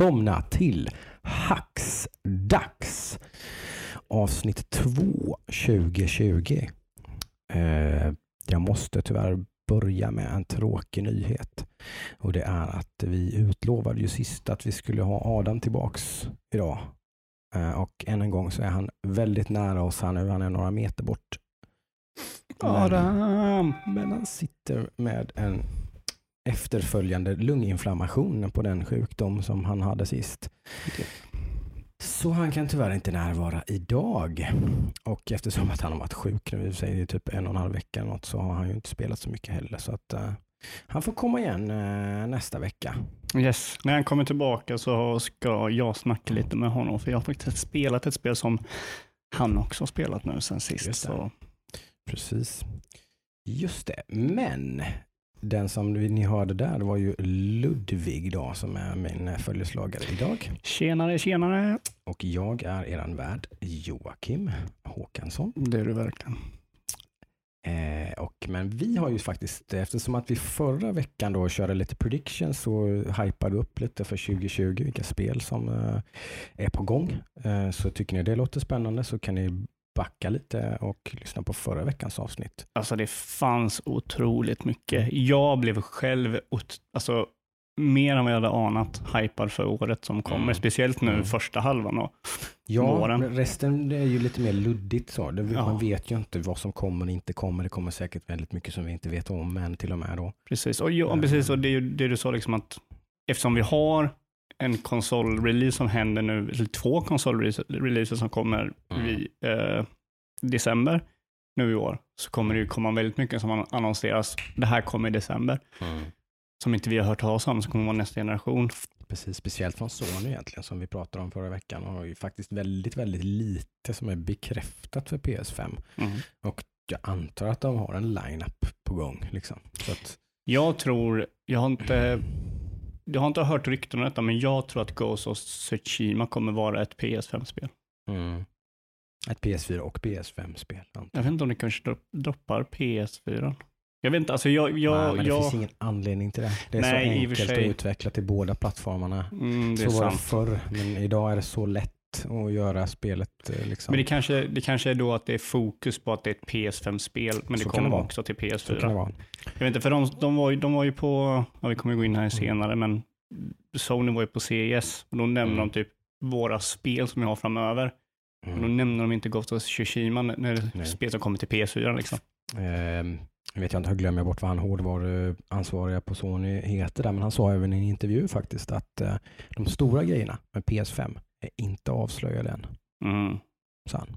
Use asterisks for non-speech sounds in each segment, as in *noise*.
välkomna till Hacksdags avsnitt 2 2020. Eh, jag måste tyvärr börja med en tråkig nyhet och det är att vi utlovade ju sist att vi skulle ha Adam tillbaks idag eh, och än en gång så är han väldigt nära oss här nu. Han är några meter bort. Adam! Men han sitter med en efterföljande lunginflammation på den sjukdom som han hade sist. Så han kan tyvärr inte närvara idag. Och eftersom att han har varit sjuk nu, säger typ en och en halv vecka eller något, så har han ju inte spelat så mycket heller. Så att uh, han får komma igen uh, nästa vecka. Yes, när han kommer tillbaka så ska jag snacka lite med honom, för jag har faktiskt spelat ett spel som han också har spelat nu sen sist. Så. Precis. Just det, men den som ni hörde där var ju Ludvig då, som är min följeslagare idag. Tjenare, tjenare. Och jag är eran värd Joakim Håkansson. Det är du verkligen. Eh, och, men vi har ju faktiskt, eftersom att vi förra veckan då körde lite predictions så hypade upp lite för 2020 vilka spel som eh, är på gång. Eh, så tycker ni det låter spännande så kan ni backa lite och lyssna på förra veckans avsnitt. Alltså det fanns otroligt mycket. Jag blev själv, alltså mer än vad jag hade anat, hypad för året som kommer. Mm. Speciellt nu mm. första halvan av ja, våren. Resten är ju lite mer luddigt så. Det, ja. Man vet ju inte vad som kommer och inte kommer. Det kommer säkert väldigt mycket som vi inte vet om än till och med då. Precis, och, ja, precis, och det det du sa liksom att eftersom vi har en konsolrelease som händer nu, eller två konsolreleaser som kommer mm. i eh, december nu i år, så kommer det ju komma väldigt mycket som annonseras. Det här kommer i december. Mm. Som inte vi har hört talas om, som kommer vara nästa generation. Precis, speciellt från Sony egentligen, som vi pratade om förra veckan. Har ju faktiskt väldigt, väldigt lite som är bekräftat för PS5. Mm. Och jag antar att de har en line-up på gång. Liksom. Så att... Jag tror, jag har inte jag har inte hört rykten om detta, men jag tror att Ghost of Tsushima kommer vara ett PS5-spel. Mm. Ett PS4 och PS5-spel. Jag vet inte om det kanske droppar PS4. Jag vet inte, alltså jag... jag Nej, men det jag... finns ingen anledning till det. Det är Nej, så enkelt att utveckla till båda plattformarna. Mm, så var det förr, men idag är det så lätt att göra spelet. Eh, liksom. Men det kanske, det kanske är då att det är fokus på att det är ett PS5-spel, men det så kommer det också till PS4. Så kan det vara. Jag vet inte, för de, de, var, de var ju på, ja, vi kommer gå in här mm. senare, men Sony var ju på CES och då nämner mm. de typ våra spel som vi har framöver. Mm. Och då nämner de inte Ghost of Tsushima när det är spel som kommer till PS4 liksom. Um, jag vet jag inte, jag glömmer bort vad han hårdvaruansvariga på Sony heter där, men han sa även i en intervju faktiskt att uh, de stora grejerna med PS5 är inte avslöjade än. Mm. Så han.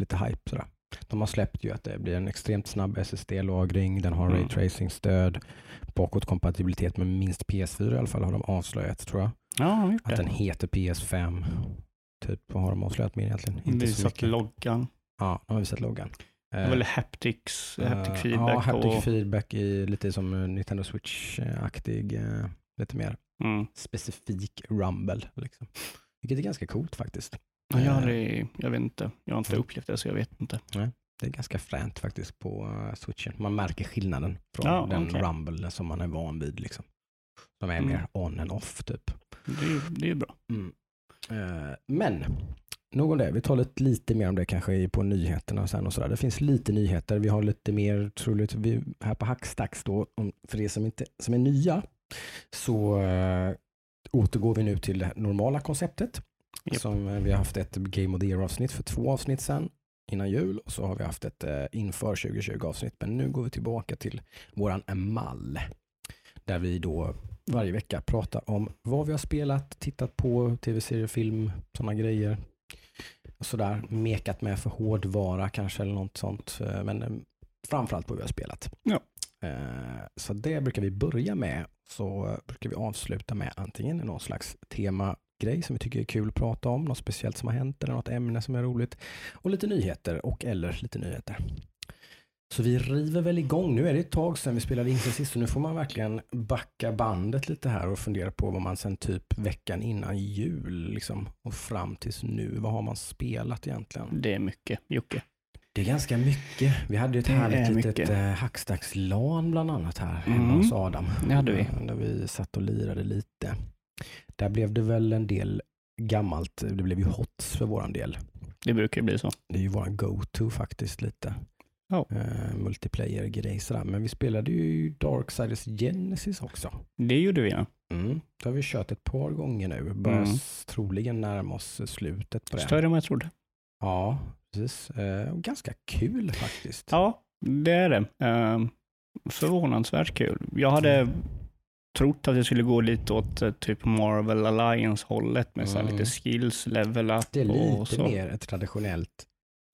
Lite hype sådär. De har släppt ju att det blir en extremt snabb SSD-lagring, den har mm. raytracing-stöd, bakåtkompatibilitet med minst PS4 i alla fall har de avslöjat tror jag. Ja, att den heter PS5. Typ, vad har de avslöjat mer egentligen? Inte visat loggan. Ja, de har visat loggan. Det är väl haptics, uh, haptic feedback. Ja, haptic och... feedback i lite som Nintendo Switch-aktig, uh, lite mer mm. specifik rumble. Liksom. Vilket är ganska coolt faktiskt. Ja, jag, aldrig, jag vet inte. Jag har inte mm. upplevt det så jag vet inte. Nej, det är ganska fränt faktiskt på uh, switchen. Man märker skillnaden från ja, den okay. rumble som man är van vid. Liksom. Som är mm. mer on and off typ. Det är, det är bra. Mm. Uh, men nog om det. Vi talar lite, mer om det kanske på nyheterna sen och sådär. Det finns lite nyheter. Vi har lite mer troligt vi, här på Hackstacks då. Om, för er som, inte, som är nya så återgår vi nu till det normala konceptet. Yep. Som eh, vi har haft ett Game of the Year avsnitt för två avsnitt sedan innan jul och så har vi haft ett uh, inför 2020 avsnitt. Men nu går vi tillbaka till våran mall. Där vi då varje vecka pratar om vad vi har spelat, tittat på, tv-serier, film, sådana grejer. Och sådär, mekat med för hårdvara kanske eller något sånt. Eh, men framförallt på vad vi har spelat. Ja. Så det brukar vi börja med så brukar vi avsluta med antingen någon slags temagrej som vi tycker är kul att prata om, något speciellt som har hänt eller något ämne som är roligt och lite nyheter och eller lite nyheter. Så vi river väl igång. Nu är det ett tag sedan vi spelade in sist så nu får man verkligen backa bandet lite här och fundera på vad man sen typ veckan innan jul liksom och fram tills nu, vad har man spelat egentligen? Det är mycket, Jocke. Det är ganska mycket. Vi hade ju ett härligt litet eh, hackstackslan bland annat här mm. hemma hos Adam. Det hade vi. Där vi satt och lirade lite. Där blev det väl en del gammalt, det blev ju HOTS för våran del. Det brukar ju bli så. Det är ju våran go-to faktiskt lite. Ja. Uh, Multiplayer-grej sådär. Men vi spelade ju Darksiders Genesis också. Det gjorde vi ja. Mm. Det har vi kört ett par gånger nu. Börjar Mm. troligen närma oss slutet på det. Större än vad jag trodde. Ja, precis. Och ganska kul faktiskt. Ja, det är det. Uh, förvånansvärt kul. Jag hade trott att det skulle gå lite åt eh, typ Marvel Alliance-hållet med så här Mm. lite skills, level up Det är lite så. mer ett traditionellt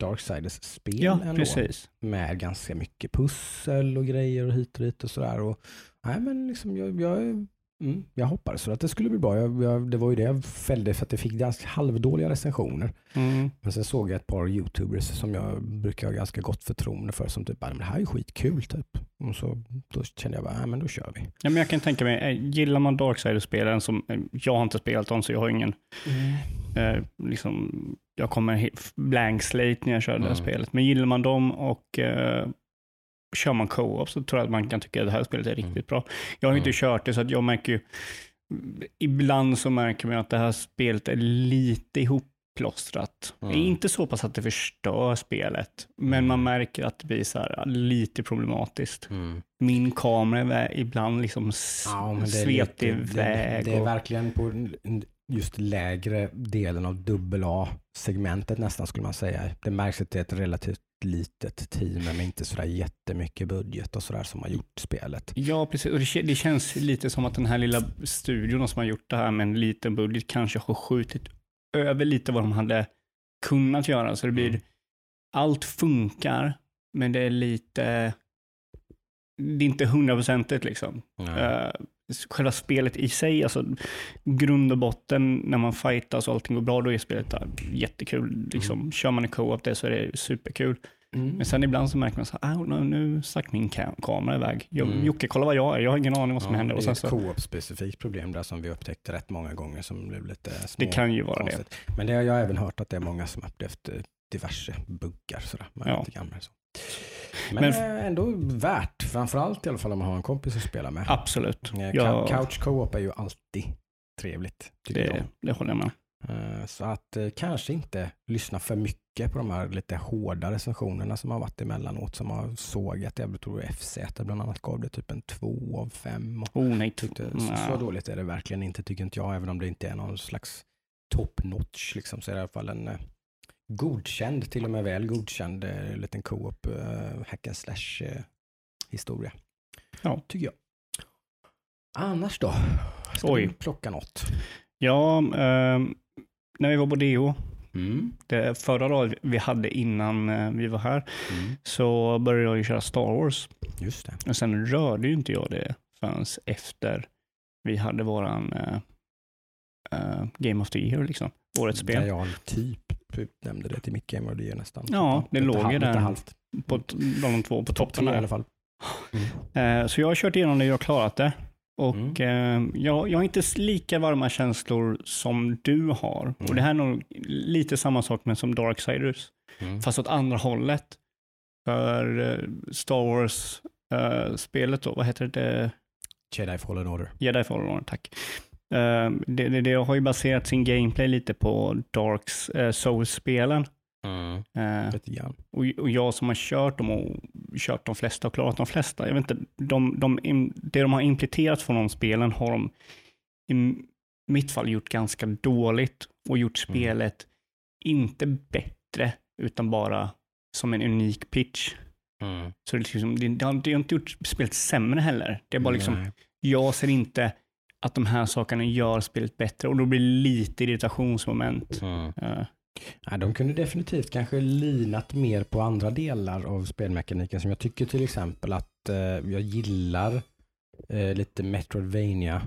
Darksiders-spel Ja, ändå. precis. Med ganska mycket pussel och grejer och hit och dit och sådär. Och, nej, men liksom jag, jag, mm, jag hoppades så att det skulle bli bra. Jag, jag, det var ju det jag fällde för att det fick ganska halvdåliga recensioner. Mm. Men sen såg jag ett par YouTubers som jag brukar ha ganska gott förtroende för som typ, "Ja, men det här är skitkul typ. Och så då kände jag bara, nej men då kör vi. Ja, men jag kan tänka mig, eh, gillar man Darksiders-spelen som, eh, jag har inte spelat dem så jag har ingen, eh, liksom, jag kommer blank slate när jag kör det här Mm. spelet. Men gillar man dem och eh, kör man co-op så tror jag att man kan tycka att det här spelet är riktigt bra. Jag har inte Mm. kört det så att jag märker ju, ibland så märker man att det här spelet är lite ihopplåstrat. Mm. Inte så pass att det förstör spelet, men man märker att det blir så här, lite problematiskt. Min kamera är ibland liksom Ja, men det är svept iväg. Det, det är verkligen på just lägre delen av dubbel A-segmentet nästan skulle man säga. Det märks att det är ett relativt litet team med inte sådär jättemycket budget och sådär som har gjort spelet. Ja, precis. Och det, det känns lite som att den här lilla studion som har gjort det här med en liten budget kanske har skjutit över lite vad de hade kunnat göra. Så det blir, Mm. allt funkar, men det är lite, det är inte hundraprocentigt liksom. Uh, själva spelet i sig, alltså grund och botten när man fightas och allting går bra, då är spelet där jättekul. Liksom, Kör man i co-op det så är det superkul. Mm. Men sen ibland så märker man så här, "Ah, nu, nu stack min ka- kamera iväg. Jag, Mm. Jocke, kolla vad jag är. Jag har ingen aning vad som Ja, händer. Och det är ett så, co-op-specifikt problem där som vi upptäckte rätt många gånger som blev lite små. det kan ju vara det. konstigt. Men det har jag även hört att det är många som upplevt eh, diverse buggar sådär. Men, Ja. men, Men- eh, ändå värt, framförallt i alla fall om man har en kompis att spela med. Absolut. Eh, Ja. cou- Couch co-op är ju alltid trevligt. Tycker jag. Det, det håller jag med. Eh, Så att eh, kanske inte lyssna för mycket på de här lite hårda recensionerna som har varit emellanåt som har sågat. Jag tror FZ bland annat gav det typ en två av fem. Oh nej. tyckte, så, så dåligt är det verkligen inte tycker inte jag, även om det inte är någon slags top notch liksom, så är det i alla fall en eh, godkänd, till och med väl godkänd eh, liten co-op eh, hack and slash eh, historia. Ja. Tycker jag. Annars då? Ska Oj. du plocka något? Ja, ehm, när vi var på DO, Mm. det förra dagen vi hade innan eh, vi var här, Mm. så började jag ju köra Star Wars. Just det. Och sen rörde ju inte jag det förrän efter vi hade våran eh, eh, Game of the Year, liksom. Årets Där spel. jag typ, typ nämnde det till Micke Game of the Year nästan. Ja, det låg ju där. På de två på Topp toppen i där. alla fall. Mm. Så jag har kört igenom det, jag har klarat det. Och Mm. eh, jag, jag har inte lika varma känslor som du har. Och Mm. det här är nog lite samma sak med som Darksiders, Mm. fast åt andra hållet. För eh, Star Wars-spelet då, vad heter det? Jedi Fallen Order. Jedi Fallen Order, tack. Det, det, det har ju baserat sin gameplay lite på Darks uh, Souls-spelen. Eh, Lite grann. och, och jag som har kört dem och kört de flesta och klarat de flesta, jag vet inte, de, de, det de har implementerat från de spelen har de i mitt fall gjort ganska dåligt och gjort Mm. spelet inte bättre, utan bara som en unik pitch. Så det, liksom, det, det, har, det har inte gjort spelet sämre heller. Det är bara liksom, Nej. jag ser inte att de här sakerna gör spelet bättre och då blir det lite irritationsmoment. Eh, Nej, de kunde definitivt kanske linat mer på andra delar av spelmekaniken som jag tycker till exempel att eh, jag gillar eh, lite metroidvania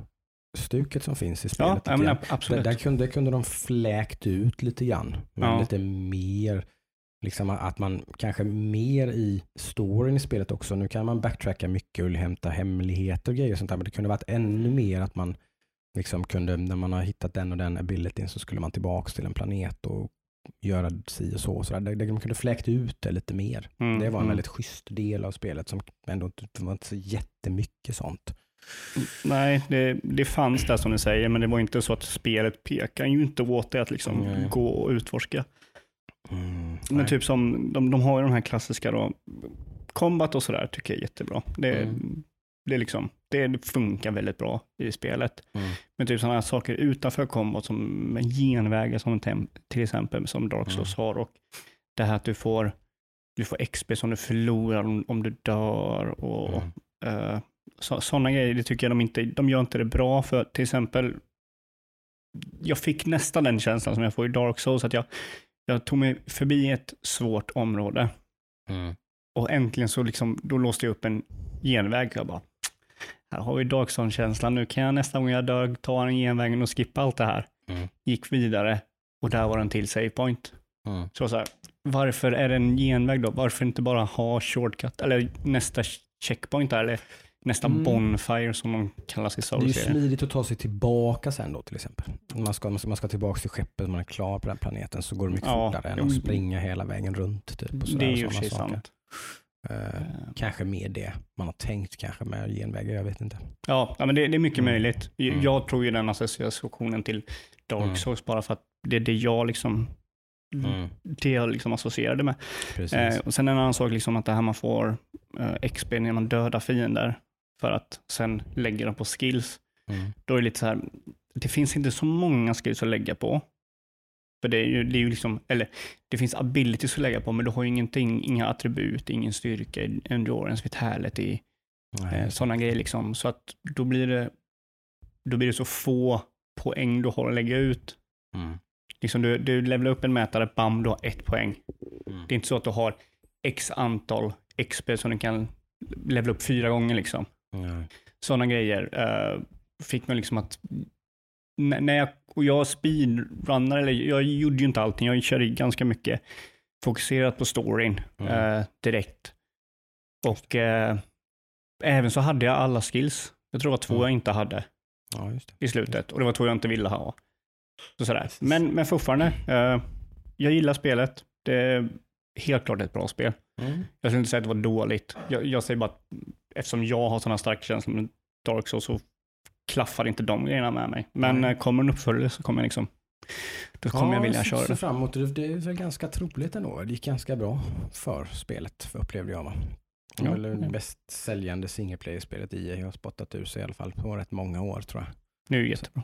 stuket som finns i spelet. ja, ja, men grann. ab- där, absolut. där, kunde, kunde de fläkt ut lite grann. Men Ja. lite mer, liksom att man kanske mer i storyn i spelet också. Nu kan man backtracka mycket och hämta hemligheter och grejer och sånt där. Men det kunde varit ännu mer att man liksom kunde, när man har hittat den och den abilityn så skulle man tillbaka till en planet och göra si och så. och så där. De kunde fläkt ut det lite mer. Mm, Det var en mm. väldigt schysst del av spelet som ändå inte var inte så jättemycket sånt. Nej, det, det fanns där som du säger, men det var inte så att spelet pekar ju inte åt det att liksom Nej. gå och utforska. Mm, Men typ som, de, de har ju de här klassiska då, combat och sådär tycker jag är jättebra. Det, Mm. Det, liksom, det funkar väldigt bra i spelet. Mm. Men typ sådana här saker utanför combat som genvägar som till exempel som Dark Souls har och det här att du får, du får XP som du förlorar om, om du dör och Mm. så, sådana grejer, det tycker jag de inte, de gör inte det bra för till exempel jag fick nästan den känslan som jag får i Dark Souls, att jag, jag tog mig förbi ett svårt område Mm. och äntligen så liksom, då låste jag upp en genväg. Jag bara, här har vi Dark Souls-känslan, nu kan jag nästa gång jag dör ta den genvägen och skippa allt det här. Mm. Gick vidare och där var en till save point. Mm. Så, så här, varför är det en genväg då? Varför inte bara ha shortcut eller nästa checkpoint där, eller nästa Mm. bonfire som de kallas i Det är ju smidigt att ta sig tillbaka sen då till exempel. Om man ska, man ska tillbaka till skeppet, man är klar på den planeten så går det mycket Ja, fortare än att springa hela vägen runt. Typ, och sådär, Det är ju och i Eh, Eh, kanske mer det man har tänkt kanske med genvägar, jag vet inte. Ja, men det, det är mycket Mm. möjligt. Jag, Mm. jag tror ju den associationen till Dark Mm. Souls bara för att det är det jag liksom det jag liksom associerade med. Eh, och sen en annan sak, liksom att det här man får eh, XP när man dödar fiender för att sen lägga dem på skills. Mm. Då är det lite så här, det finns inte så många skills att lägga på. För det är ju, det är ju liksom, eller det finns abilities att lägga på, men du har ju ingenting, inga attribut, ingen styrka, endurance, vitality, eh, sådana grejer liksom. Så att då blir det, då blir det så få poäng du har att lägga ut. mm. Liksom du, du levlar upp en mätare, bam, du har ett poäng. Mm. Det är inte så att du har x antal XP som du kan levla upp fyra gånger liksom. Nej. Sådana grejer eh, fick man liksom att när jag, och jag speedrunnar, eller jag gjorde ju inte allting, jag körde ganska mycket fokuserat på storyn Mm. eh, direkt. Och eh, även så hade jag alla skills. Jag tror det var två Mm. jag inte hade Ja, i slutet och det var två jag inte ville ha. Så sådär. Men, men fortfarande, eh, jag gillar spelet. Det är helt klart ett bra spel. Mm. Jag skulle inte säga att det var dåligt. Jag, jag säger bara att eftersom jag har sådana starka känslor med Dark Souls så klaffar inte de grejerna med mig. Men eh, kommer en uppföljare så kommer jag liksom, då kommer jag vilja jag köra det. fram emot det. Det är väl ganska troligt ändå. Det gick ganska bra för spelet, upplevde jag. Va? Det Ja, var väl ja. det bäst säljande single player-spelet EA har spottat ur sig i alla fall på rätt många år tror jag. Nu är det jättebra.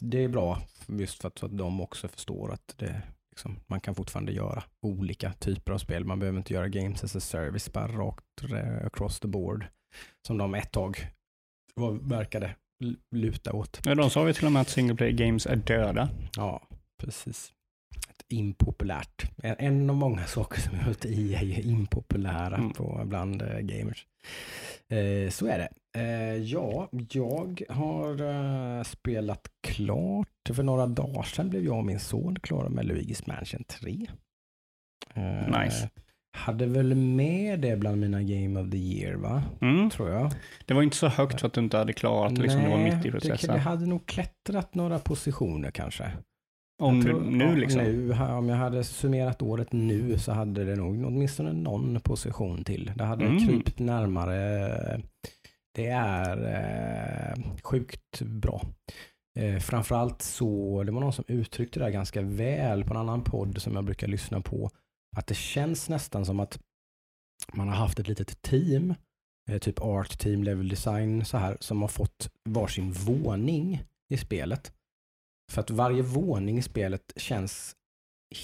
Det är bra just för att, för att de också förstår att det, liksom, man kan fortfarande göra olika typer av spel. Man behöver inte göra games as a service bara rakt eh, across the board som de ett tag var, verkade luta åt. Ja, de sa ju till och med att single player games är döda. Ja, precis. Ett impopulärt. En, av många saker som gör att EA är impopulära Mm. på, bland eh, gamers. Eh, så är det. Eh, ja, jag har eh, spelat klart. För några dagar sedan blev jag och min son klara med Luigi's Mansion 3. Eh, Nice. Hade väl med det bland mina Game of the Year, va? Mm. Tror jag. Det var inte så högt för att du inte hade klarat det, liksom, det var mitt i det, processen. det hade nog klättrat några positioner kanske. Om tror- nu ja, liksom. Nu, om jag hade summerat året nu så hade det nog åtminstone någon position till. Det hade Mm. krypt närmare. Det är eh, sjukt bra. Eh, framförallt så, det var någon som uttryckte det här ganska väl på en annan podd som jag brukar lyssna på. Att det känns nästan som att man har haft ett litet team, eh, typ art team, level design så här, som har fått varsin våning i spelet. För att varje våning i spelet känns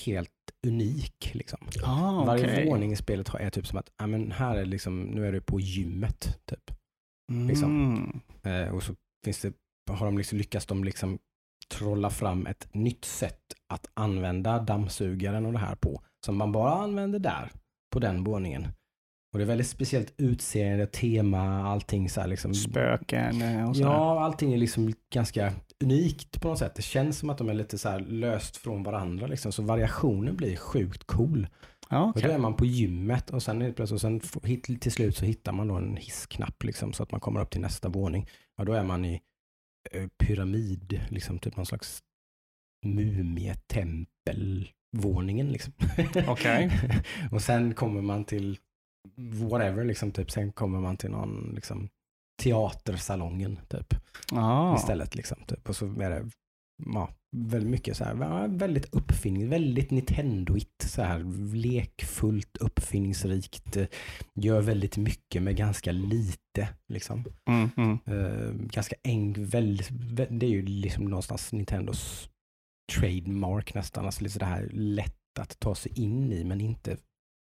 helt unik. Liksom. Ah, Varje okej. våning i spelet är typ som att, ja men här är liksom, nu är du på gymmet. Typ. liksom. Mm. Eh, och så finns det, har de liksom, lyckats de liksom trolla fram ett nytt sätt att använda dammsugaren och det här på. Som man bara använder där, på den våningen. Och det är väldigt speciellt utseende, tema, allting så här liksom. Spöken eh, och sådär. Ja, allting är liksom ganska unikt på något sätt. Det känns som att de är lite så här löst från varandra liksom. Så variationen blir sjukt cool. Ja, Och okej. då är man på gymmet och sen, och sen till slut så hittar man då en hissknapp liksom, så att man kommer upp till nästa våning. Ja, då är man i eh, pyramid, liksom typ någon slags mumietempelvåningen liksom. *laughs* Okej. *laughs* och sen kommer man till whatever, liksom typ, sen kommer man till någon liksom teatersalongen typ. Ah. Istället liksom. Typ. Och så är det ja, väldigt mycket så här, väldigt uppfinning, väldigt Nintendoigt så här lekfullt, uppfinningsrikt, gör väldigt mycket med ganska lite liksom. Mm, mm. Eh, ganska enkelt, väldigt, vä- det är ju liksom någonstans Nintendos trademark nästan, alltså lite det här lätt att ta sig in i men inte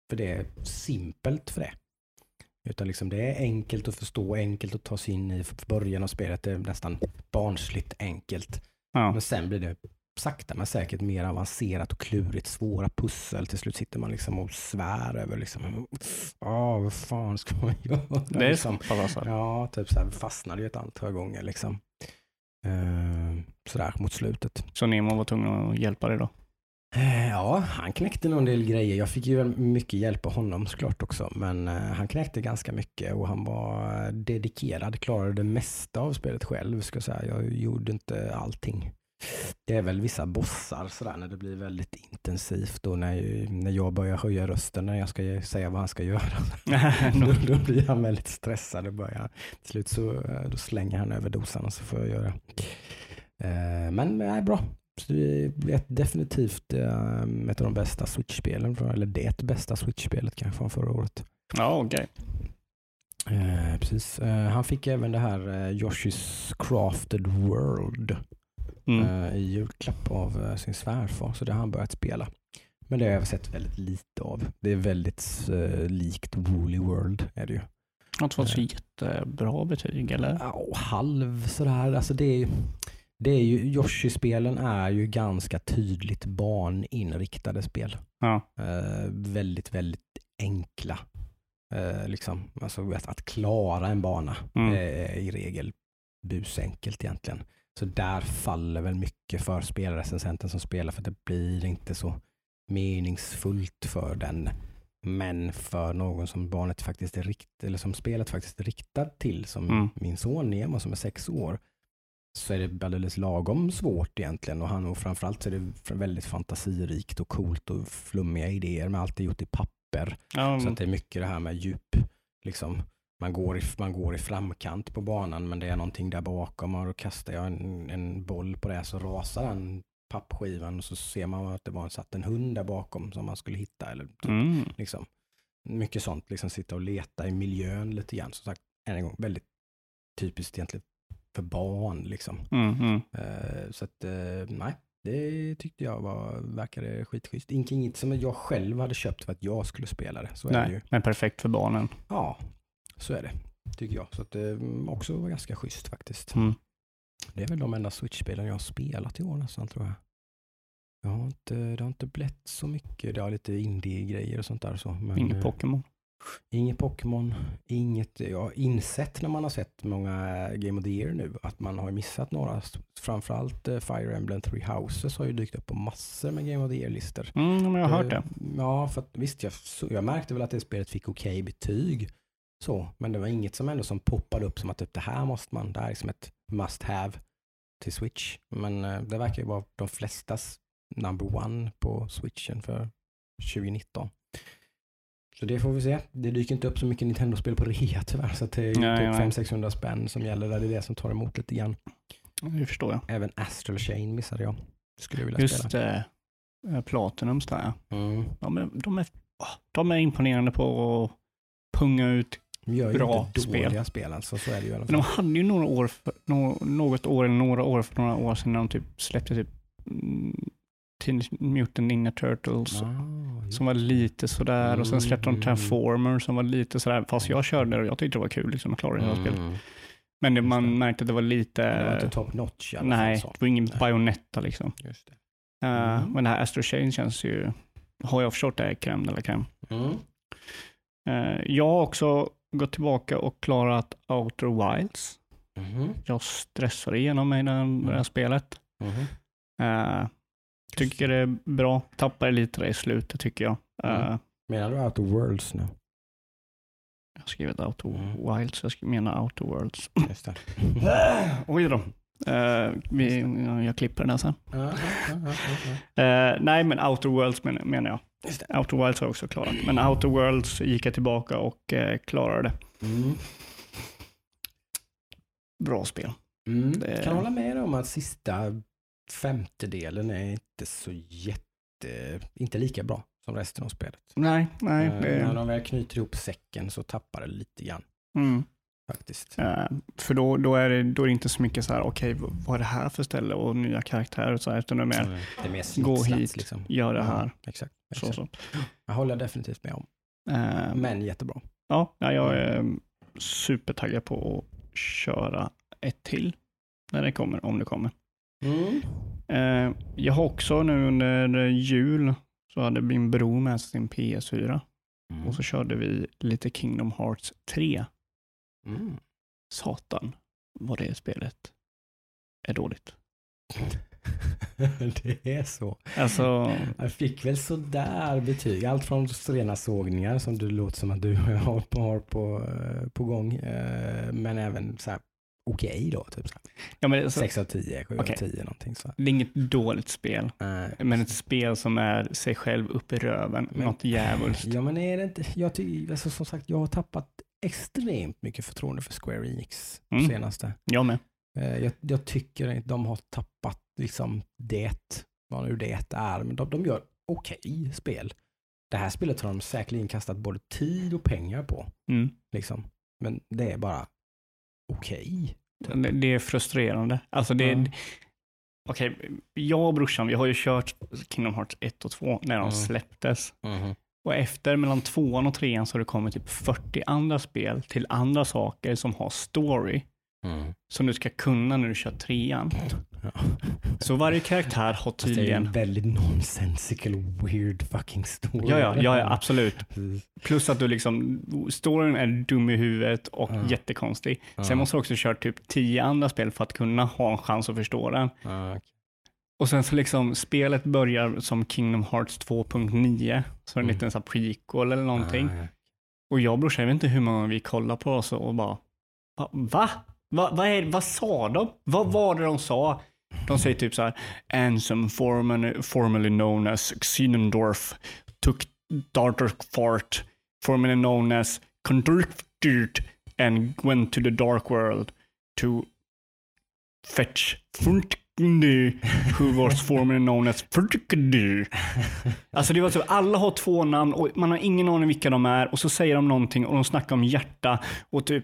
för det är simpelt för det. Utan liksom det är enkelt att förstå, enkelt att ta sig in i. För början av spelet är nästan barnsligt enkelt. Ja. Men sen blir det sakta men säkert mer avancerat och klurigt, svåra pussel. Till slut sitter man liksom och svär över liksom, ja vad fan ska man göra? Det är liksom. alltså. Ja, typ så här fastnade ju ett antal gånger liksom. Eh, sådär mot slutet. Så Nemo var tvungen att hjälpa dig då? Eh, Ja, han knäckte nog en del grejer. Jag fick ju mycket hjälp av honom såklart också. Men eh, han knäckte ganska mycket och han var dedikerad. Klarade det mesta av spelet själv. Ska jag, säga. jag gjorde inte allting. Det är väl vissa bossar sådär när det blir väldigt intensivt och när, när jag börjar höja rösten när jag ska säga vad han ska göra. *laughs* då, då blir han väldigt stressad och börjar. Till slut så eh, då slänger han över dosan och så får jag göra. Eh, Men det är bra. Så det är definitivt eh, ett av de bästa Switch-spelen, eller det bästa Switch-spelet kanske från förra året. ja, okej. Eh, precis. Eh, han fick även det här eh, Yoshi's Crafted World Mm. eh, i julklapp av eh, sin svärfar, så det har han börjat spela. Men det har jag sett väldigt lite av. Det är väldigt eh, likt Woolly World är det ju. Inte fått så jättebra betyg eller? Ja, och halv sådär. Alltså det är det är ju, Yoshi-spelen är ju ganska tydligt barninriktade spel. Ja. Eh, väldigt, väldigt enkla. Eh, liksom, alltså att, att klara en bana Mm. är i regel busenkelt egentligen. Så där faller väl mycket för spelrecensenten som spelar för det blir inte så meningsfullt för den. Men för någon som barnet faktiskt är rikt, eller som spelet faktiskt är riktat till, som Mm. min son Nemo som är sex år, så är det alldeles lagom svårt egentligen och han och framförallt så är det väldigt fantasirikt och coolt och flummiga idéer med allt är gjort i papper. Ja, Så det är mycket det här med djup. Liksom, man, går i, man går i framkant på banan men det är någonting där bakom och då kastar jag en, en boll på det så rasar den pappskivan och så ser man att det var satt en hund där bakom som man skulle hitta. Eller typ, mm. liksom. Mycket sånt, liksom sitta och leta i miljön lite grann. Som sagt, än en gång, väldigt typiskt egentligen för barn. Liksom. Mm, mm. Eh, så att, eh, nej, det tyckte jag var, verkade skitschysst. Inte inget som jag själv hade köpt för att jag skulle spela det. Så är det ju. Nej, men perfekt för barnen. Ja, så är det. Tycker jag. Så att det också var ganska schysst faktiskt. Mm. Det är väl de enda Switch-spelen jag har spelat i år nästan tror jag. Jag har inte, det har inte blivit så mycket. Det har lite indie-grejer och sånt där. Så, men, Inget eh, Pokémon. Inget Pokémon, inget, jag har insett när man har sett många Game of the Year nu att man har missat några, framförallt eh, Fire Emblem Three Houses har ju dykt upp på massor med Game of the Year-listor. Mm, men jag har hört det. Ja, för att, visst, jag, jag märkte väl att det spelet fick okej betyg. Så, men det var inget som ändå som poppade upp som att typ, det här måste man, det här är som ett must have till Switch. Men eh, det verkar ju vara de flestas number one på Switchen för 2019. Så det får vi se. Det dyker inte upp så mycket Nintendo-spel på rea tyvärr, så det är ju typ nej. 500-600 spänn som gäller där. Det är det som tar emot lite grann. Det förstår jag. Även Astral Chain missade jag. Skulle jag vilja Just spela. eh, Platinums där. Mm. De är, de, är, åh, de är imponerande på att punga ut. Gör ju Bra inte spel. dåliga spel alltså, så är det ju i alla Men de fall. hade ju några år, för, nå, något år eller några år för några år sedan när de typ släppte typ mm, Teenage Mutant Ninja Turtles Ah, som var lite sådär och sen släppte de Mm. Transformers som var lite sådär. Fast jag körde det och jag tyckte det var kul liksom att klara hela spelet. Mm. Men det, man det. märkte att det var lite... Det var inte top notch nej, fall. det var ingen Nej. bajonetta liksom. Just det. Eh, Mm. Men det här Astro Chain känns ju, har jag förstått det, är crème la crème. Mm. Eh, jag har också gått tillbaka och klarat Outer Wilds. Mhm. Jag stressade igenom mig den, det här Mm. spelet. Mhm. Eh, tycker det är bra. Tappar lite det i slutet tycker jag. Eh, Mm. Menar du Outer Worlds nu? Jag har skrivit Outer Mm. Wilds, jag menar Outer Worlds. Just det. *laughs* Oj då. Eh, vi, jag klipper den här sen. Ja. Eh, nej, men Outer Worlds men, menar jag. Outer Wilds har jag också klarat. Men Outer Worlds gick jag tillbaka och eh, klarade. Mm. bra spel. Mm. Det- Kan hålla med om att sista femtedelen är inte så jätte, inte lika bra som resten av spelet. Nej, nej. Eh, Det, När de väl knyter ihop säcken så tappar det lite grann mm. Faktiskt. Eh, för då, då, är det, då är det inte så mycket så här, okej, v- vad är det här för ställe och nya karaktärer och så här, utan det är mer, Mm. Det är mer gå snitslat, hit, liksom. gör det här. exakt. Så, exakt. så. Jag håller definitivt med om. Eh, Men jättebra. Ja, ja, jag är supertaggad på att köra ett till när det kommer, om det kommer. Mm. Eh, jag har också nu under jul så hade min bror med sig sin PS4 Mm. och så körde vi lite Kingdom Hearts 3. Mm. Satan vad det spelet är dåligt. *laughs* det är så. Alltså, Jag fick väl sådär betyg. Allt från rena sågningar som du låter som att du *laughs* har på, har på, eh, på gång. eh, Men även så här okej då. Typ så ja, men alltså, 6 av 10, 7 Okej. av 10 någonting så. det är inget dåligt spel. Eh, men ett spel som är sig själv upp i röven, Men- något djävulskt. Ja men är det inte, jag tycker, alltså, som sagt jag har tappat extremt mycket förtroende för Square Enix Mm. senaste. Jag med. Eh, Jag, jag tycker att de har tappat liksom det, vad nu det är, men de, de gör okej spel. Det här spelet har de säkerligen kastat både tid och pengar på, Mm. liksom. Men det är bara okej. Det, det är frustrerande. Alltså det, Ja. Okej, jag och brorsan, vi har ju kört Kingdom Hearts 1 och 2 när de Mm. släpptes. Och efter mellan tvåan och trean så har det kommit typ 40 andra spel till andra saker som har story. Som du ska kunna när du kör trean. Ja. Så varje karaktär har Fast Det är tydligen... en väldigt nonsensical, weird fucking story. Ja, ja, ja, ja, absolut. Plus att du liksom, storyn är dum i huvudet och Ja. jättekonstig. Sen måste du också köra typ 10 andra spel för att kunna ha en chans att förstå den. Okej. Och sen så liksom, spelet börjar som Kingdom Hearts 2.9, så en Mm. liten så prequel eller någonting. Ja, ja. Och jag och brorsan, jag vet inte hur många vi kollar på oss och bara, va? Va? Va, vad, är, vad sa de? Vad var det de sa? De säger typ så här, Ansem, formerly, known as Xenondorf, took Dark Fart, formerly known as Conducted, and went to the dark world to fetch Fruntgny, who was formerly known as. Alltså det var så, alla har två namn och man har ingen aning vilka de är och så säger de någonting och de snackar om hjärta och typ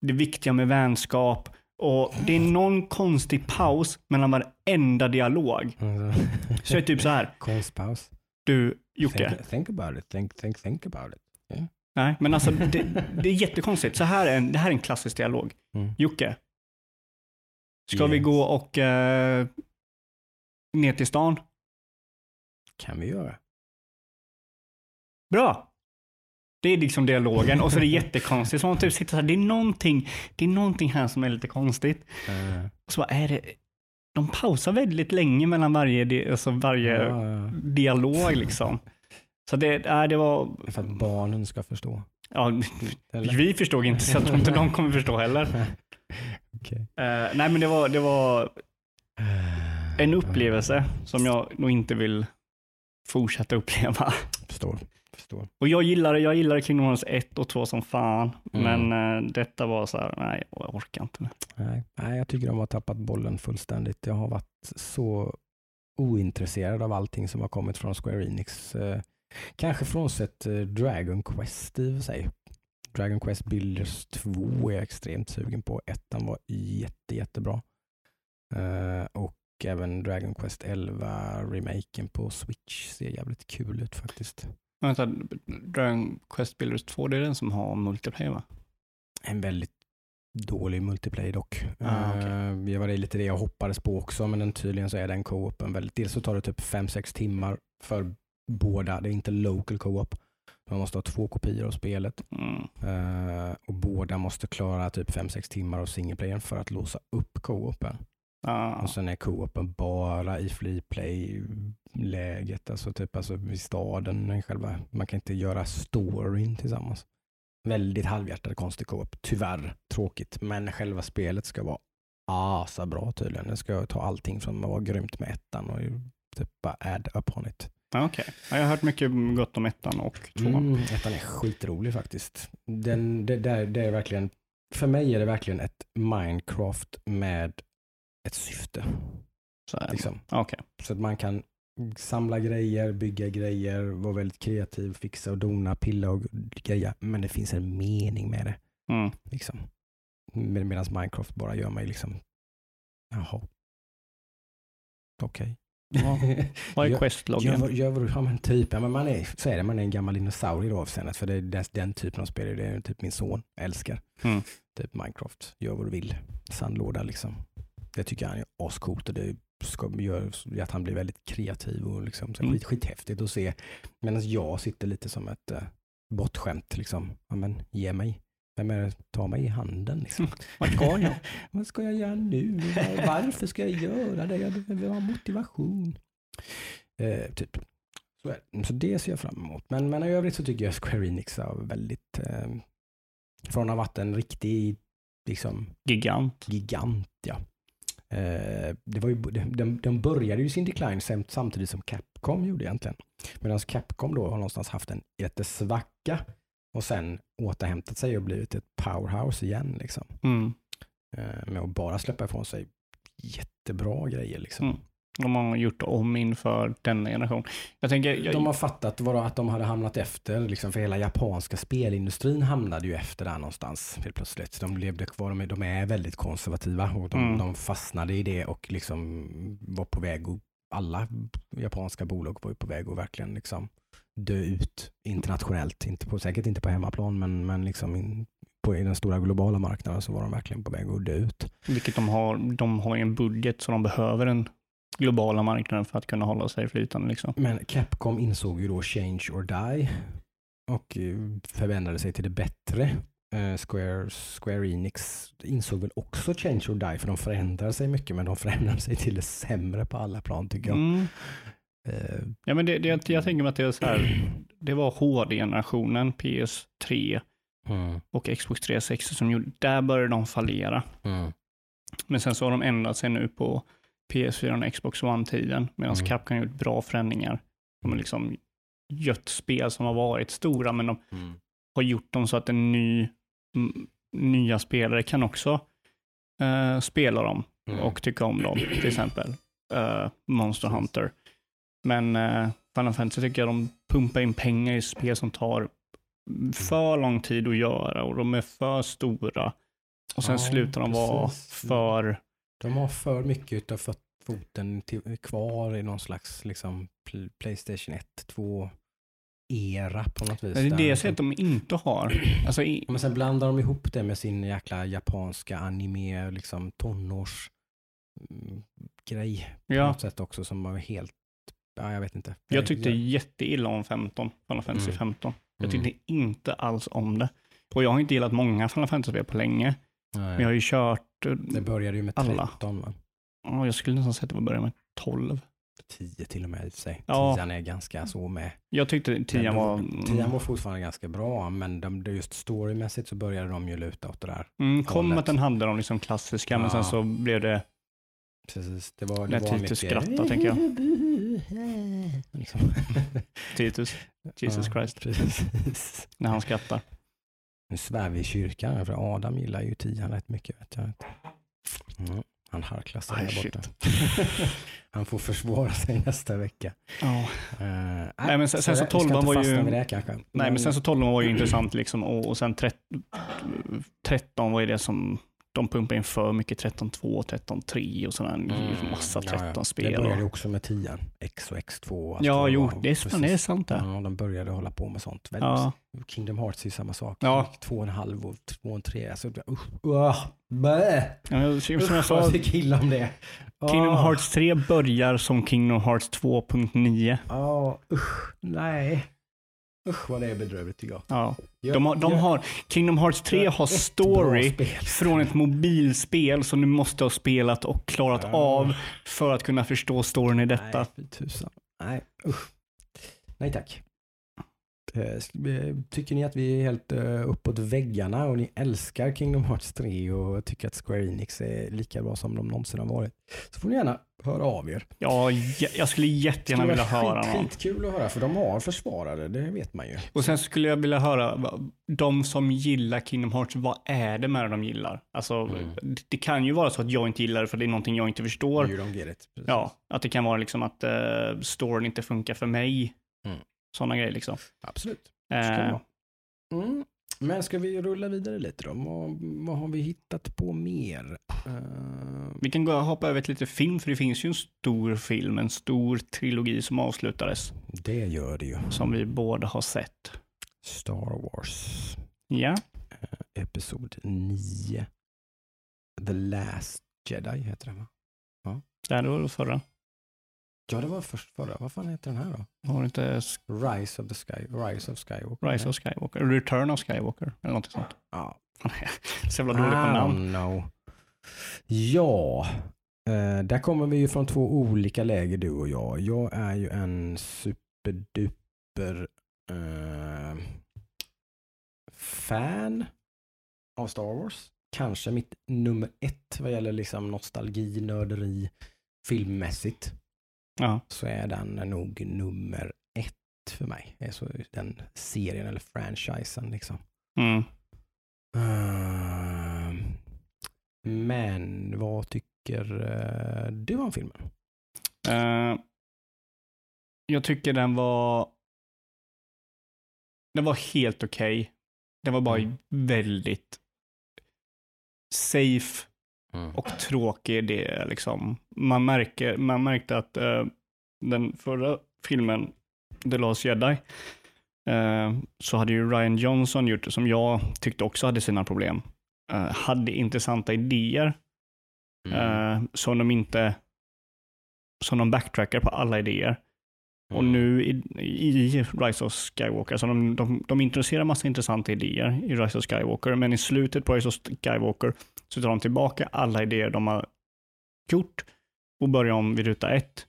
det viktiga med vänskap och det är någon konstig paus mellan varenda dialog. Så jag är typ så här, Konstpaus. du Jocke, Think, think about it, think, think, think about it. nej men alltså det, det är jättekonstigt. Så här är en, det här är en klassisk dialog. Mm. Jocke, ska vi Yes. gå och eh, ner till stan? Kan vi göra. Bra. Det är liksom dialogen och så är det jättekonstigt. Så man typ sitter så här, det är någonting, det är någonting här som är lite konstigt. Uh, Och så bara, är det, de pausar väldigt länge mellan varje, alltså varje ja. dialog liksom. Så det, äh, det var, För att barnen ska förstå. ja, Eller? vi förstod inte så jag tror inte de kommer förstå heller. *laughs* Okej. Eh, nej men det var, det var en upplevelse som jag nog inte vill fortsätta uppleva. Förstår. Förstår. Och jag gillar jag gillar Kingdom Hearts 1 och 2 som fan. Mm. Men eh, detta var så här, nej jag orkar inte. nu. Nej, nej, jag tycker de har tappat bollen fullständigt. Jag har varit så ointresserad av allting som har kommit från Square Enix. Eh, kanske frånsett eh, Dragon Quest i och för sig. Dragon Quest Builders 2 är jag extremt sugen på. Ettan var jätte, jättebra. Eh, och även Dragon Quest 11 remaken på Switch ser jävligt kul ut faktiskt. Vänta, Dragon Quest Builders 2, det är den som har multiplayer va? En väldigt dålig multiplayer dock. Ah, okej. Eh, Det var det lite det jag hoppades på också, men den, tydligen så är den co-open väldigt... Dels så tar det typ 5-6 timmar för båda. Det är inte local co-op. Man måste ha två kopior av spelet Mm. Eh, och båda måste klara typ 5-6 timmar av singleplayern för att låsa upp co-open. Ah, Och sen är co-open bara i free play-läget, alltså typ alltså i staden. Själva. Man kan inte göra storyn tillsammans. Väldigt halvhjärtad konstig co-op, tyvärr. Tråkigt, men själva spelet ska vara asa bra tydligen. Det ska ta allting från att vara grymt med ettan och typ bara add upon it. Okej, ja, jag har hört mycket gott om ettan och tvåan. Mm, ettan är skitrolig faktiskt. Den, det, där, det är verkligen för mig är det verkligen ett Minecraft med ett syfte. Så. Liksom. Okej. Så att man kan samla grejer, bygga grejer, vara väldigt kreativ, fixa och dona, pilla och greja. Men det finns en mening med det. Mm. Liksom. Med, Medan Minecraft bara gör mig liksom, jaha. Okej. Ja. *laughs* Vad är Gör- Quest-loggen? Gör, gör du, ja men typ, ja, men man är, så är det, man är en gammal dinosaurie i det avseendet. För det är den, den typen av spel, det är typ min son älskar. Mm. Typ Minecraft, gör vad du vill. Sandlåda liksom. Det tycker han är ascoolt och det ska, gör att han blir väldigt kreativ och liksom, så Mm. skit, skithäftigt att se. Medan jag sitter lite som ett uh, bortskämt liksom. Ja men ge mig. Vem är det ta mig i handen liksom? *laughs* Vad ska jag? *laughs* Vad ska jag göra nu? Var- Varför ska jag göra det? Jag behöver ha motivation. Eh, typ. Så, så det ser jag fram emot. Men, men i övrigt så tycker jag Square Enix är väldigt, eh, från att ha varit en riktig liksom, Gigant. gigant, ja. Eh, det var ju, de, de började ju sin decline sam- samtidigt som Capcom gjorde egentligen. Medan Capcom då har någonstans haft en jättesvacka och sen återhämtat sig och blivit ett powerhouse igen. Liksom. Mm. Eh, med att bara släppa ifrån sig jättebra grejer. Liksom. Mm. De har gjort om inför denna generation. Jag tänker, jag, De har fattat vad, att de hade hamnat efter, liksom, för hela japanska spelindustrin hamnade ju efter där någonstans helt plötsligt. De levde kvar, de är, de är väldigt konservativa och de, Mm. de fastnade i det och liksom var på väg att, alla japanska bolag var ju på väg att verkligen liksom dö ut internationellt. Inte på, säkert inte på hemmaplan, men, men liksom in, på, i den stora globala marknaden så var de verkligen på väg att dö ut. vilket de har, de har en budget så de behöver en globala marknaden för att kunna hålla sig flytande. Liksom. Men Capcom insåg ju då change or die och eh, förvändrade sig till det bättre. Eh, Square, Square Enix insåg väl också change or die för de förändrar sig mycket men de *laughs* förändrar sig till det sämre på alla plan tycker jag. Mm. Eh, Ja, men det, det, jag tänker mig att det är så här, det var HD-generationen, PS3 mm, och Xbox 360 som gjorde, där började de fallera. mm, Men sen så har de ändrat sig nu på PS4 och Xbox One-tiden, medan Mm. Capcom har gjort bra förändringar. De har liksom gött spel som har varit stora, men de mm, har gjort dem så att en ny, nya spelare kan också eh, spela dem mm. och tycka om dem, till exempel eh, Monster. Hunter. Men uh, Final Fantasy tycker jag de pumpar in pengar i spel som tar för lång tid att göra och de är för stora. Och sen Ja, slutar de vara precis. för, De har för mycket av fot- foten till, kvar i någon slags liksom, pl- Playstation 1, 2 era på något vis. det är det liksom- sättet de inte har. *clears throat* Alltså, i, Men sen blandar de ihop det med sin jäkla japanska anime, liksom tonårs mm, grej på ja, något sätt också som var helt, ja jag vet inte. jag tyckte jätteilla om 15, Final Fantasy Mm. 15. Jag Mm. tyckte inte alls om det. Och jag har inte gillat många Final Fantasy-spel på länge. Nej. Men jag har ju kört, eh, Det började ju med alla. 13 va? ja, jag skulle nästan säga att det början med 12. 10 till och med i sig. Ja. Tian är ganska så med. Jag tyckte 10 Men var... då- Tian var fortfarande ganska bra, men de, just storymässigt så började de ju luta åt det där. Mm, kom att den hade de liksom klassiska, men Ja. sen så blev det... Precis, det var, det När Titus skrattar, tänker jag. *laughs* Liksom. *laughs* Titus, Jesus Ja, Christ, Precis. när han skrattar. Nu svär vi i kyrkan, för Adam gillar ju tian rätt mycket. Vet jag. Mm, han harklar sig där borta. *laughs* han får försvara sig nästa vecka. Uh, Nej, men sen- sen så vi ska 12 inte var ju- fastna vid det kanske. Nej, men sen så 12 var ju intressant liksom och, och sen 13, 13 var ju det som de pumpade in för mycket 13.2, 13.3 och sådär. Mm, Massa ja, ja. 13-spel. Det började också med tian, X och X2. och allt Ja, jo, det är, fan, det är sant det. Ja, de började hålla på med sånt. Väldigt Ja. Kingdom Hearts är ju samma sak. Ja. Två och en halv och två och en tre. Alltså, usch, uh. Ja, Som jag sa, jag tycker illa om det. Kingdom Ah. Hearts 3 börjar som Kingdom Hearts 2.9. Ja, usch, nej. Usch vad det är bedrövligt tycker jag. Ja. De har, de har, Kingdom Hearts 3 jag- har story från ett mobilspel som du måste ha spelat och klarat Ja. av för att kunna förstå storyn i detta. Nej, tusan. Nej, usch. Nej tack. Eh, eh, Tycker ni att vi är helt eh, uppåt väggarna och ni älskar Kingdom Hearts 3 och tycker att Square Enix är lika bra som de någonsin har varit så får ni gärna höra av er. Ja, jag skulle jättegärna Det vilja skulle vara höra skit, någon. Skitkul att höra för de har försvarare, det vet man ju. Och sen skulle jag vilja höra, de som gillar Kingdom Hearts, vad är det med det de gillar? Alltså, Mm. det, det kan ju vara så att jag inte gillar det för det är någonting jag inte förstår. You don't get it. Precis. Ja, att det kan vara liksom att uh, storyn inte funkar för mig. Mm. Sådana grejer liksom. Absolut. Eh. Mm. Men ska vi rulla vidare lite då? Vad, vad har vi hittat på mer? Eh, vi kan gå och hoppa över till lite film, för det finns ju en stor film, en stor trilogi som avslutades, det gör det ju. som vi båda har sett. Star Wars. Ja, Episod 9. The Last Jedi heter den va? det här var det förra. Ja, det var först förra. Vad fan heter den här då? Har inte Rise of the Sky. Rise of Skywalker. Rise of Skywalker? Return of Skywalker? Eller något sånt. Ja. *laughs* Så jävla dålig på namn. know. Ja, eh, där kommer vi ju från två olika läger du och jag. Jag är ju en superduper eh, fan av Star Wars. Kanske mitt nummer ett vad gäller liksom nostalgi, nörderi, filmmässigt. Ja. Så är den nog nummer ett för mig. Det är så den serien eller franchisen liksom. Mm. Ehm, men vad tycker eh, du om filmen? Eh, jag tycker den var... Den var helt okej. Den var bara Mm. väldigt safe och tråkig. Det liksom. man, märker, man märkte att eh, den förra filmen, The Last Jedi, eh, så hade ju Ryan Johnson gjort det som jag tyckte också hade sina problem. Eh, hade intressanta idéer Mm. som de inte som de backtrackar på alla idéer. Och nu i, i Rise of Skywalker, så de, de, de introducerar massa intressanta idéer i Rise of Skywalker, men i slutet på Rise of Skywalker så tar de tillbaka alla idéer de har gjort och börjar om vid ruta ett.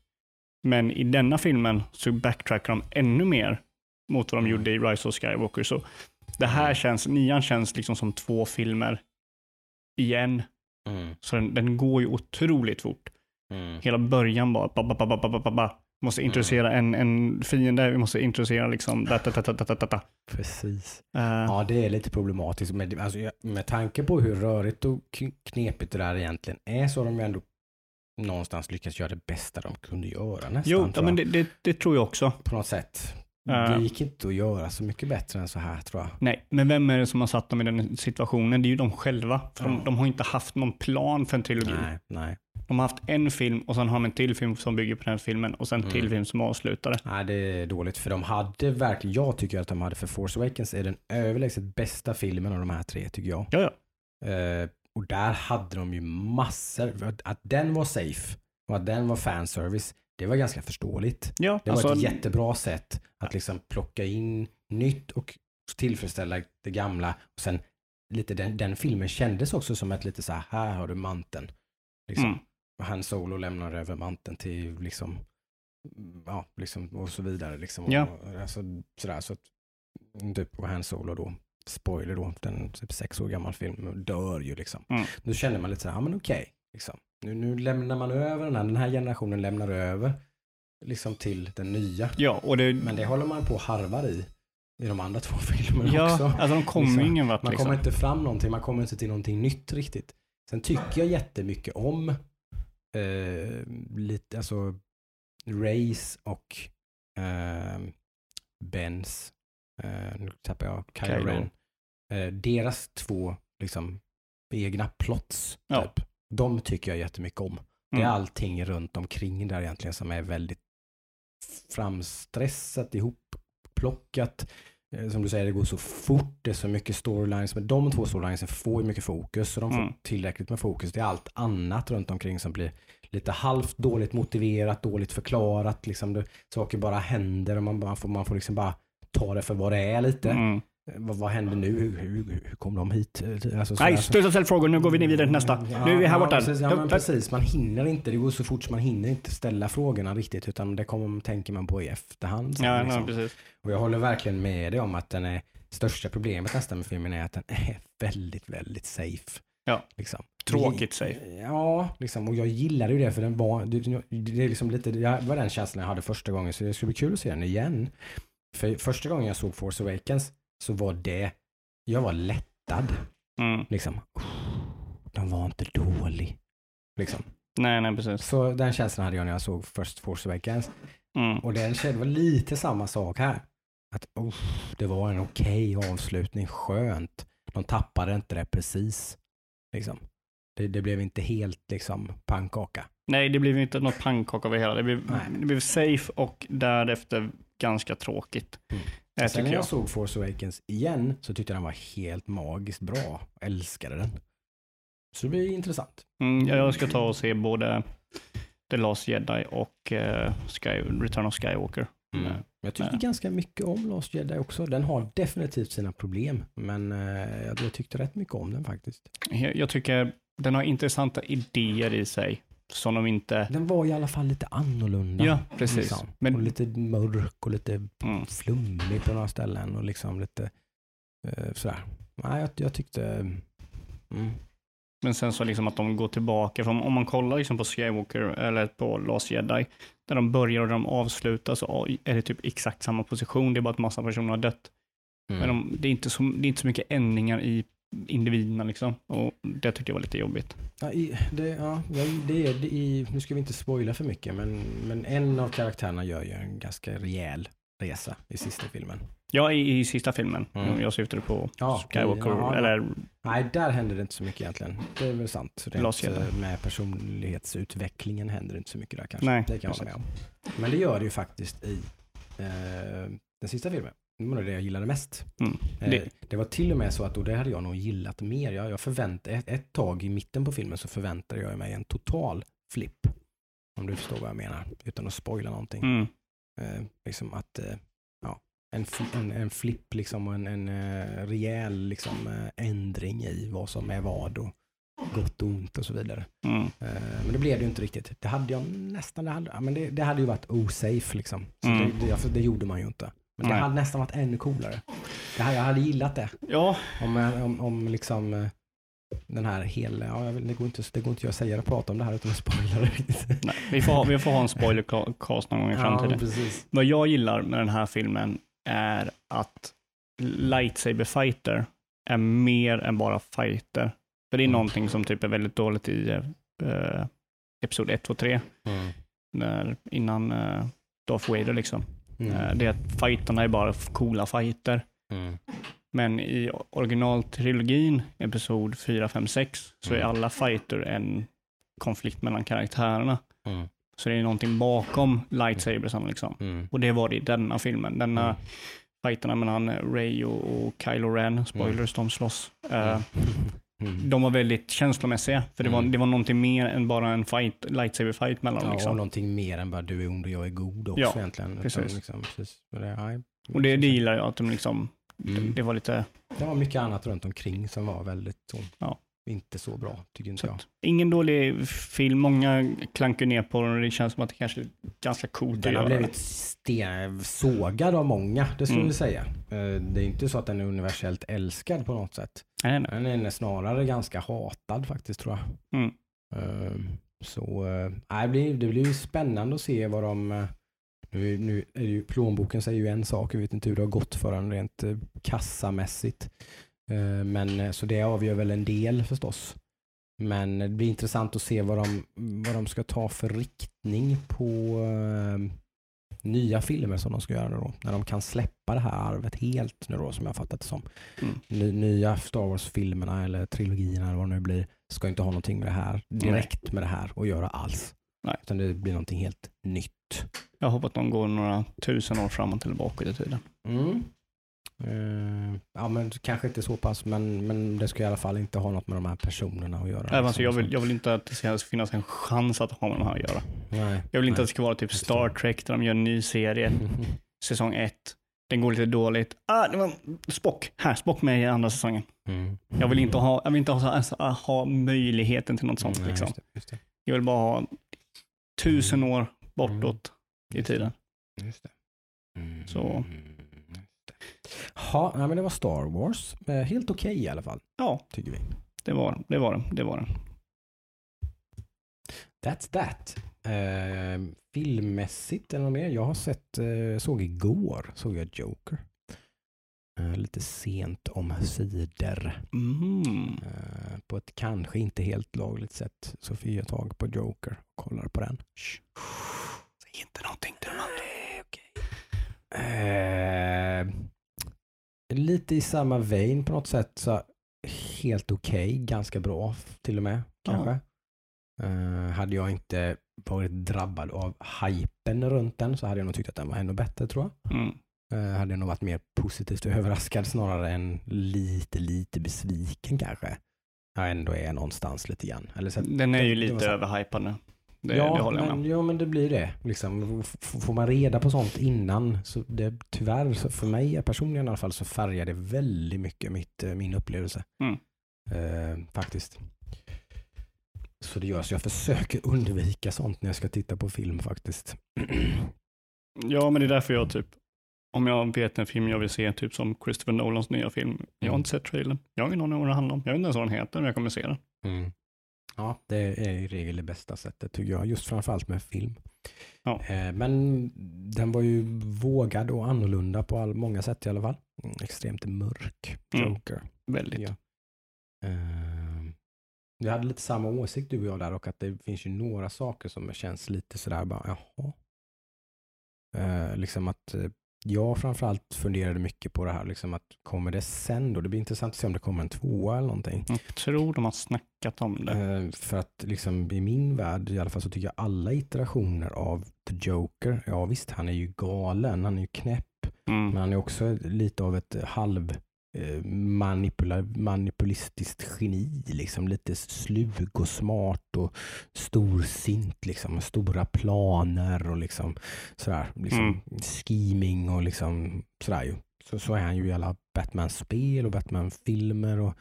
Men i denna filmen så backtrackar de ännu mer mot vad de mm. gjorde i Rise of Skywalker. Så det här mm. känns, nian känns liksom som två filmer igen. Mm. Så den, den, går ju otroligt fort. Mm. Hela början bara, ba, ba, ba, ba, ba, ba, ba, måste introducera en, en fiende, vi måste introducera liksom, da, da, da, da, da, da. Precis. Eh, Ja, det är lite problematiskt. Med, alltså, med tanke på hur rörigt och knepigt det där egentligen är så har de ju ändå någonstans lyckats göra det bästa de kunde göra nästan. jo, ja, men det, det, det tror jag också. På något sätt. Eh. Det gick inte att göra så mycket bättre än så här tror jag. Nej, men vem är det som har satt dem i den situationen? Det är ju de själva. Ja. de, de har inte haft någon plan för en trilogi. Nej, nej. De har haft en film och sen har de en till film som bygger på den filmen och sen en Mm. till film som avslutar det. Nej, det är dåligt för de hade verkligen, jag tycker att de hade för Force Awakens är den överlägset bästa filmen av de här tre tycker jag. Ja, ja. Eh, och där hade de ju massor, att, att den var safe och att den var fanservice, det var ganska förståeligt. ja Det var alltså, ett jättebra sätt att liksom plocka in nytt och tillfredsställa det gamla. Och sen lite den, den filmen kändes också som ett lite så här, här har du manteln. Liksom. Mm. Och Han Solo lämnar över manteln till liksom, ja, liksom och så vidare. Liksom. Ja. Och, alltså, sådär, så att, typ, och Han Solo då, spoiler då, den typ sex år gammal film, dör ju liksom. Mm. Då känner man lite så här, ja men okej, liksom. Nu, nu lämnar man över den här, den här generationen lämnar över liksom till den nya. Ja, och det, Men det håller man på och harvar i, i de andra två *laughs* filmerna ja, också. alltså de kommer Liksom. ingen vart Man liksom. kommer inte fram någonting, man kommer inte till någonting nytt riktigt. Sen tycker jag jättemycket om eh, lite, alltså Race och eh, Bens, eh, nu tappar jag, Kylo, Kylo. Ren. Eh, deras två liksom egna plots, Ja. typ. De tycker jag jättemycket om. Det är Mm. allting runt omkring där egentligen som är väldigt framstressat, ihopplockat. Eh, Som du säger, det går så fort, det är så mycket storylines. Men de två storylinesen får ju mycket fokus, så de får Mm. tillräckligt med fokus. Det är allt annat runt omkring som blir lite halvt dåligt motiverat, dåligt förklarat. Liksom det, saker bara händer och man, bara får, man får liksom bara ta det för vad det är lite. Mm. Vad, vad händer nu? Hur, hur, hur kom de hit? Alltså, så Nej, sluta ställa frågor. Nu går vi vidare till nästa. Ja, nu är vi här ja, borta. Precis, ja, precis, man hinner inte. Det går så fort så man hinner inte ställa frågorna riktigt utan det kommer, tänker man på i efterhand. sen, Ja, liksom. ja, precis. Och jag håller verkligen med dig om att den är, största problemet nästan med filmen är att den är väldigt, väldigt safe. Ja. Liksom. Tråkigt safe. Ja, liksom, och jag gillade ju det för den var, det är liksom lite, det var den känslan jag hade första gången så det skulle bli kul att se den igen. För första gången jag såg Force Awakens så var det, jag var lättad. Mm. Liksom, den var inte dålig. Liksom. Nej, nej, precis. Så den känslan hade jag när jag såg först Force Awakens. Mm. Och den kände var lite samma sak här. Att oh, det var en okej avslutning, skönt. De tappade inte det precis. Liksom. Det, det blev inte helt liksom pannkaka. Nej, det blev inte något pannkaka över hela. Det blev, Nej. det blev safe och därefter ganska tråkigt. Mm. Eh, Sen när jag jag. såg Force Awakens igen så tyckte jag den var helt magiskt bra. Jag älskade den. Så det blir intressant. Mm, ja, jag ska ta och se både The Last Jedi och eh, Sky, Return of Skywalker. Mm. Jag tyckte Nej. ganska mycket om Last Jedi också. Den har definitivt sina problem, men jag, jag tyckte rätt mycket om den faktiskt. Jag, jag tycker den har intressanta idéer i sig som de inte... Den var i alla fall lite annorlunda. Ja, precis. Liksom. Men- Och lite mörk och lite Mm. flummig på några ställen och liksom lite eh, sådär. Nej, jag, jag tyckte... Mm. Men sen så liksom att de går tillbaka, för om, om man kollar liksom på Skywalker eller på Last Jedi, där de börjar och de avslutar så är det typ exakt samma position, det är bara att massa personer har dött. Mm. Men de, det, är inte så, det är inte så mycket ändringar i individerna liksom, och det tyckte jag var lite jobbigt. Ja, i, det, ja, det är, det i, nu ska vi inte spoila för mycket, men, men en av karaktärerna gör ju en ganska rejäl resa i sista filmen. Ja, i, i sista filmen, Mm. jag syftade på Ja, Skywalker, ja, eller Nej, där händer det inte så mycket egentligen. Det är väl sant. Rent, eh, med personlighetsutvecklingen händer det inte så mycket där kanske. Nej, det kan jag hålla med om. Men det gör det ju faktiskt i eh, den sista filmen. Det var det jag gillade mest. Mm. Eh, Det- det var till och med så att och det hade jag nog gillat mer. Jag, jag förväntade, ett, ett tag i mitten på filmen så förväntade jag mig en total flipp. Om du förstår vad jag menar. Utan att spoila någonting. mm, Eh, liksom att, eh, ja, en, en, en flipp liksom och en, en eh, rejäl liksom, eh, ändring i vad som är vad och gott och ont och så vidare. mm, Eh, men det blev det ju inte riktigt. Det hade jag nästan, det hade, men det, det hade ju varit osafe liksom. Så Mm. det, det, för det gjorde man ju inte. Men det Nej. hade nästan varit ännu coolare. Det här, jag hade gillat det. ja, Om, eh, om, om liksom eh, den här hela, ja, det, går inte, det går inte jag säga och prata om det här utan att spoila det nej, vi, får, ha- vi får ha en spoilercast någon gång i framtiden. precis. Vad jag gillar med den här filmen är att lightsaber fighter är mer än bara fighter. För det är Mm. någonting som typ är väldigt dåligt i eh, Episod 1, 2, 3, Mm. när, innan uh, Darth Vader liksom. Mm. Eh, det är att fighterna är bara coola fighter. Mm. Men i originaltrilogin, Episod 4, 5, 6, så är Mm. alla fighter en konflikt mellan karaktärerna. Mm. Så det är någonting bakom lightsabersarna liksom. Mm. Och det var det i denna filmen. Denna Mm. fighterna mellan Ray och, Kylo Ren, spoilers, de slåss. Eh, *laughs* Mm. De var väldigt känslomässiga, för det, var, Mm. det var någonting mer än bara en fight, lightsaber fight mellan dem. Ja, och Liksom. någonting mer än bara du är ond och jag är god också Ja, egentligen. Utan precis. Liksom, precis. Och Det, Och det, det gillar jag, att de liksom, Mm. det var lite, det var mycket annat runt omkring som var väldigt så, Ja. inte så bra, tycker inte så jag. ingen dålig film. Många klankar ner på den och det känns som att det kanske är ganska coolt Den har blivit sågad av många, det skulle Mm. vi säga. Eh, Det är inte så att den är universellt älskad på något sätt. Nej, nej. Den är snarare ganska hatad faktiskt tror jag. Mm. Eh, Så nej, det, blir, det blir ju spännande att se vad de... eh, Nu, nu är ju, plånboken säger ju en sak, jag vet inte hur det har gått för den rent eh, kassamässigt. Men så det avgör väl en del förstås. Men det blir intressant att se vad de, vad de ska ta för riktning på nya filmer som de ska göra nu då. När de kan släppa det här arvet helt nu då som jag fattat det som. Mm. Ny, nya Star Wars-filmerna eller trilogierna eller vad det nu blir ska inte ha någonting med det här direkt med det här att göra alls. Nej. Utan det blir någonting helt nytt. Jag hoppas att de går några tusen år framåt eller bakåt i tiden. Mm. Eh, ja men kanske inte så pass men, men det ska i alla fall inte ha något med de här personerna att göra. Även alltså, jag, Liksom. vill, jag vill inte att det ska finnas en chans att ha med de här att göra. Nej. Jag vill inte Nej. att det ska vara typ Star Trek där de gör en ny serie, *laughs* säsong ett. Den går lite dåligt. Ah, det var Spock. Här, Spock med i andra säsongen. Mm. Jag vill inte ha, jag vill inte ha, alltså, ha möjligheten till något sånt. Nej, liksom. just det, just det. Jag vill bara ha tusen år bortåt i tiden. Just det. Mm. Så. Ja, men det var Star Wars. Eh, Helt okej i alla fall, Ja, tycker vi. det var det. Var det, det, var det. That's that. Eh, filmmässigt eller något mer? Jag har sett, eh, såg igår, såg jag Joker. Eh, lite sent om sidor. Mm. På ett kanske inte helt lagligt sätt jag tag på Joker och kollar på den. Shh. Säg inte någonting till Nej, okej. Eh, lite i samma vein på något sätt. Så helt okej, ganska bra till och med kanske. Eh, hade jag inte varit drabbad av hypen runt den så hade jag nog tyckt att den var ännu bättre tror jag. Mm. Eh, hade jag nog varit mer positivt överraskad snarare än lite, lite besviken kanske. Jag ändå är någonstans lite grann. Eller så, Den är ju lite överhypad nu. Det, ja, det håller jag men, med ja, men det blir det. Liksom, får man reda på sånt innan, så det, tyvärr, så för mig personligen i alla fall, så färgar det väldigt mycket mitt, eh, min upplevelse. Mm. Eh, faktiskt. Så det gör så jag försöker undvika sånt när jag ska titta på film faktiskt. Ja, men det är därför jag typ, om jag vet en film jag vill se, typ som Christopher Nolans nya film, jag har Mm. inte sett trailern. Jag har ingen aning om vad det handlar om. Jag vet inte ens vad den heter, men jag kommer se den. Mm. Ja, det är i regel det bästa sättet tycker jag, just framförallt med film. Ja. Eh, Men den var ju vågad och annorlunda på all, många sätt i alla fall. Mm, Extremt mörk Mm. Joker. Väldigt. Ja. Vi hade lite samma åsikt du och jag där och att det finns ju några saker som känns lite sådär bara, jaha. Eh, liksom att eh, jag framförallt funderade mycket på det här, liksom att kommer det sen då? Det blir intressant att se om det kommer en tvåa eller någonting. Jag tror de har snackat om det. Eh, för att liksom i min värld i alla fall så tycker jag alla iterationer av The Joker, ja visst han är ju galen, han är ju knäpp, men Mm. han är också lite av ett halv manipula, manipulistiskt geni, liksom lite slug och smart och storsint, liksom med stora planer och liksom sådär, liksom Mm. scheming och liksom sådär ju. Så, så är han ju i alla Batman-spel och Batman-filmer och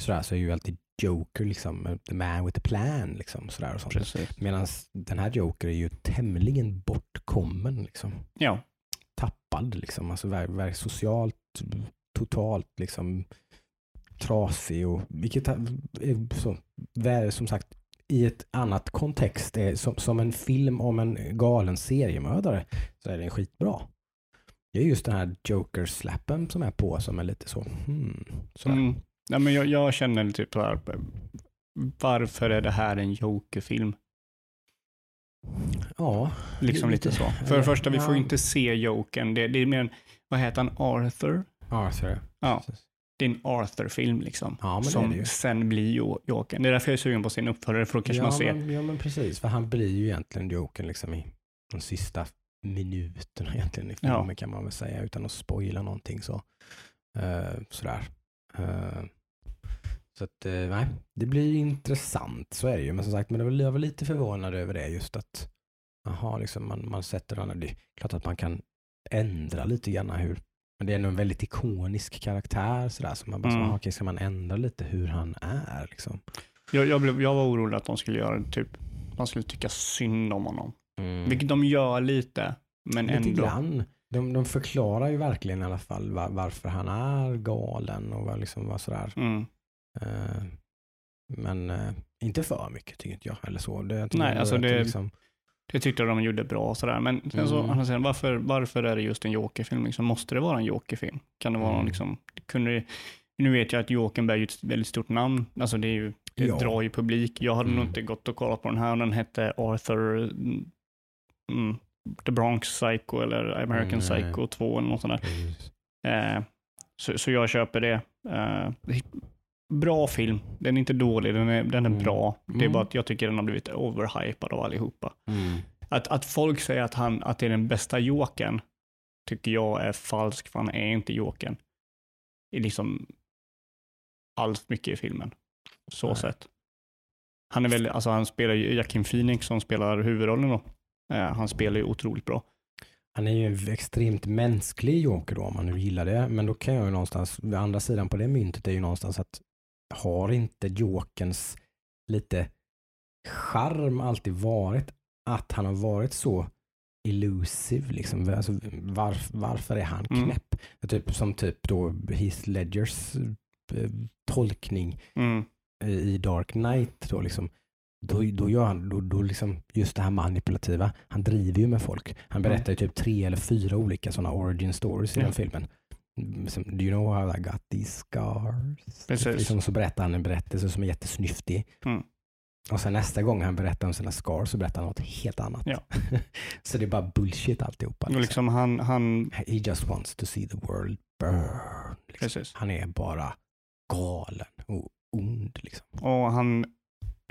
sådär så är ju alltid Joker liksom, the man with a plan liksom sådär och sånt. Precis. Medan den här Joker är ju tämligen bortkommen liksom Ja, tappad liksom, alltså socialt totalt liksom trasig och vilket är så, som sagt i ett annat kontext är som, som en film om en galen seriemördare så är den skitbra. Det är just den här Joker-slappen som är på som är lite så, hmm, mm. Nej, men jag, jag känner typ här, varför är det här en Joker-film? Ja, Liksom lite, Lite- så. För det första, vi får ja. ju inte se Jokern. Det, det är mer en, vad heter han, Arthur? Arthur. Ja. Det är en Arthur-film liksom. Ja, det som det ju. sen blir Jo- Jokern. Det är därför jag är sugen på sin uppföljare, för då kanske ja, man ser. Men, ja, men precis. För han blir ju egentligen Jokern liksom i de sista minuterna egentligen i filmen Ja. kan man väl säga utan att spoila någonting så. Uh, sådär. Eh, så att, eh, nej, det blir ju intressant, så är det ju. Men som sagt, men det var, jag var lite förvånad över det just att, jaha, liksom man, man sätter den, det är klart att man kan ändra lite grann hur, men det är ändå en väldigt ikonisk karaktär sådär, så man bara, Mm. så, aha, okej, ska man ändra lite hur han är liksom? Jag, jag, blev, jag var orolig att de skulle göra det, typ, de skulle tycka synd om honom. Mm. Vilket de gör lite, men Lite ändå. grann. De, de förklarar ju verkligen i alla fall var, varför han är galen och vad liksom var sådär. Mm. Eh, men eh, inte för mycket tycker inte jag. Eller så. Det, jag Nej, alltså det- liksom, Det tyckte jag de gjorde bra och sådär. Men sen så, Mm. sidan, varför, varför är det just en Joker-film? Liksom, måste det vara en Joker-film? Kan det vara Mm. någon liksom, kunde det, nu vet jag att Jokern är ju ett väldigt stort namn. Alltså det, är ju, det Ja. drar ju publik. Jag hade nog Mm. inte gått och kollat på den här. Den hette Arthur mm, The Bronx Psycho eller American Mm. Psycho 2 eller något sånt där. Eh, så, så jag köper det. Eh, bra film. Den är inte dålig, den är, den är Mm. bra. Det är Mm. bara att jag tycker den har blivit overhypad av allihopa. Mm. Att, att folk säger att, han, att det är den bästa jokern tycker jag är falskt, för han är inte jokern. I liksom allt mycket i filmen. Så Nej. sett. Han är väldigt, alltså han spelar ju, Joaquin Phoenix som spelar huvudrollen då. Eh, han spelar ju otroligt bra. Han är ju en extremt mänsklig Joker då om man nu gillar det. Men då kan jag ju någonstans, andra sidan på det myntet är ju någonstans att har inte Jokerns lite charm alltid varit att han har varit så elusive liksom. Alltså, varf, varför är han Mm. knäpp? Typ, som typ då Heath Ledgers eh, tolkning Mm. i Dark Knight då liksom. Då, då gör han, då, då liksom, just det här manipulativa, han driver ju med folk. Han berättar ju typ tre eller fyra olika sådana origin stories i den filmen. Do you know how I got these scars? Precis. Liksom, så berättar han en berättelse som är jättesnyftig. Mm. Och sen nästa gång han berättar om sina scars så berättar han något helt annat. Ja. *laughs* så det är bara bullshit alltihopa. Och Liksom. liksom han, han, He just wants to see the world burn. Liksom. Han är bara galen och ond. Liksom. Och han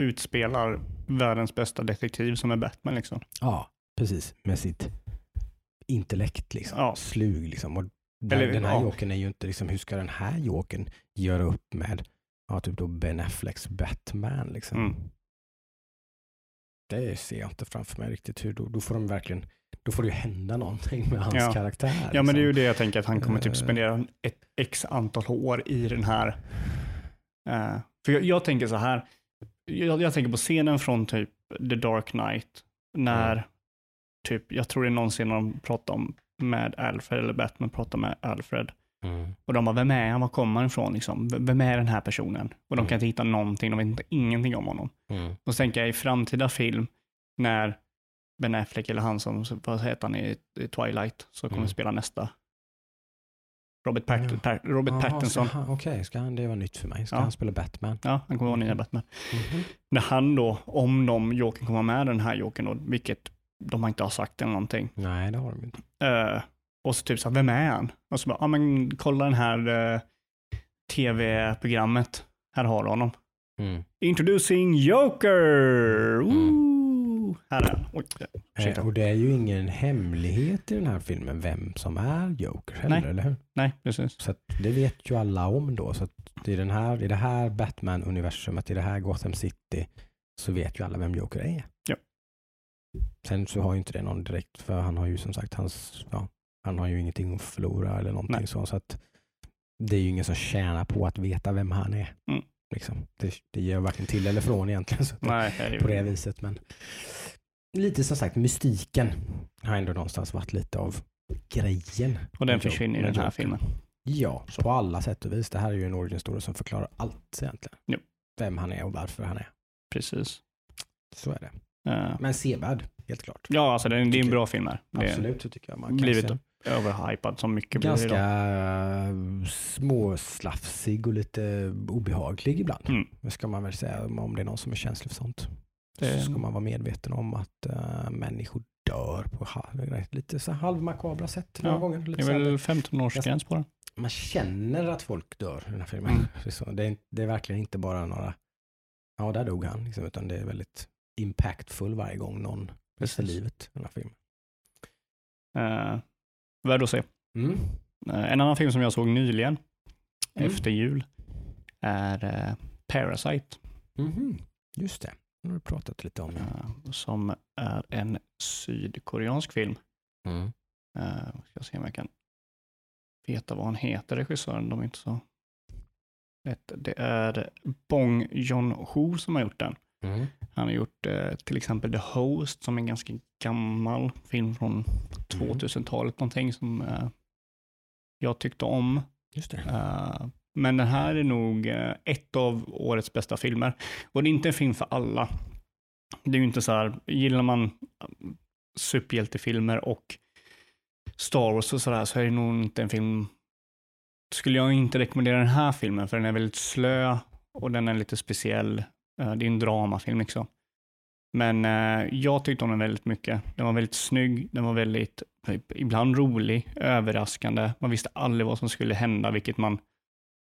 utspelar världens bästa detektiv som är Batman liksom. Ja, precis. Med sitt intellekt, liksom. Ja. slug. Liksom. Och den, Eller- den här ja. jokern är ju inte, liksom, hur ska den här jokern göra upp med ja, typ då Ben Afflecks Batman? Liksom. Mm. Det ser jag inte framför mig riktigt. Hur, då, då får de verkligen då får det ju hända någonting med hans Ja. karaktär. Ja, men det är ju liksom. det jag tänker att han kommer typ Eh. spendera ett x antal år i den här. eh, för jag, jag tänker så här, jag, jag tänker på scenen från typ The Dark Knight, när Mm. typ, jag tror det är någon scen när de pratar om med Alfred, eller Batman pratar med Alfred. Mm. Och de bara, vem är han? Var kommer han ifrån? Liksom? Vem är den här personen? Och de kan Mm. inte hitta någonting, de vet inte ingenting om honom. Mm. Och så tänker jag i framtida film, när Ben Affleck eller han som, vad heter han i, i Twilight, som kommer Mm. spela nästa. Robert, Pat- Ja. Pat- Robert Jaha, Pattinson. Okej, ska han, det var nytt för mig. Ska Ja. han spela Batman? Ja, han kommer vara nya Mhm. Batman. Mhm. När han då, om de Jokern kommer med den här Jokern då, vilket de har inte har sagt eller någonting. Nej, det har de inte. Eh, och så typ så här, vem är han? Och så bara, ja men kolla den här eh, tv-programmet. Här har du honom. Mm. Introducing Joker! Ooh! Här är han. Oj. Eh, och det är ju ingen hemlighet i den här filmen vem som är Joker heller, Nej. eller hur? Nej, precis. Så det vet ju alla om då. Så att i, den här, i det här Batman-universumet, i det här Gotham City, så vet ju alla vem Joker är. Sen så har ju inte det någon direkt, för han har ju som sagt, hans, ja, han har ju ingenting att förlora eller någonting Nej. så. så att det är ju ingen som tjänar på att veta vem han är. Mm. Liksom. Det, det gör varken till eller från egentligen. Så Nej, det på det viset. Men lite som sagt, mystiken har ändå någonstans varit lite av grejen. och den Jo- försvinner i den här filmen. Ja, på alla sätt och vis. Det här är ju en origin story som förklarar allt egentligen. Jo. Vem han är och varför han är. Precis. Så är det. Eh, Men sevärd, helt klart. ja, alltså det är, det är en bra film här. Det är Absolut, så tycker jag. Man kan blivit överhypad som mycket blir Ganska idag. eh, småslafsig och lite obehaglig ibland. Mm. Det ska man väl säga om det är någon som är känslig för sånt. Det- Så ska man vara medveten om att uh, människor dör på lite så halvmakabra sätt några Ja, gånger. Det Lite är så här- väl 15-årsgräns på den. man känner att folk dör i den här filmen. Mm. *laughs* Det, är det, är, det är verkligen inte bara några, ja där dog han, liksom, utan det är väldigt impactful varje gång någon Precis. livet i den här filmen. Uh, värd att se. Mm. Eh, en annan film som jag såg nyligen, Mm. efter jul, är eh, Parasite. Mhm. Just det, det har du pratat lite om. Eh, som är en sydkoreansk film. Mm. Uh, ska se om jag kan veta vad han heter, regissören. De är inte så lätt. Det är Bong Joon-ho som har gjort den. Mm. Han har gjort eh, till exempel The Host som är en ganska gammal film från 2000-talet någonting som eh, jag tyckte om. Just det. Eh, men den här är nog eh, ett av årets bästa filmer. Och det är inte en film för alla. Det är ju inte så här, gillar man eh, superhjältefilmer och Star Wars och sådär så är det nog inte en film, skulle jag inte rekommendera den här filmen för den är väldigt slö och den är lite speciell. Eh, Det är en dramafilm liksom. Men eh, jag tyckte om den väldigt mycket. Den var väldigt snygg, den var väldigt, typ, ibland rolig, överraskande. Man visste aldrig vad som skulle hända, vilket man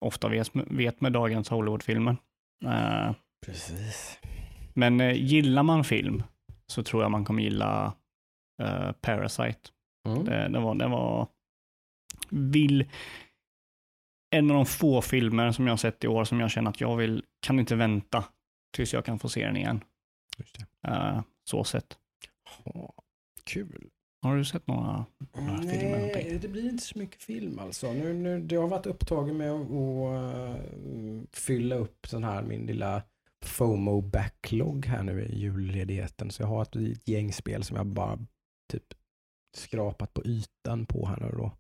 ofta vet, vet med dagens Hollywoodfilmer. Eh, Precis. men gillar man film så tror jag man kommer gilla Parasite. Mm. Det, det, var, det var vill en av de få filmer som jag har sett i år som jag känner att jag vill, kan inte vänta tills jag kan få se den igen. Just det. Eh, så sett. Ja, kul. Har du sett några, några filmer? någonting? Nej, det blir inte så mycket film alltså. Nu, nu, jag har varit upptagen med att, att uh, fylla upp sån här min lilla FOMO backlog här nu i julledigheten. Så jag har ett, ett gäng spel som jag bara typ skrapat på ytan på här nu då.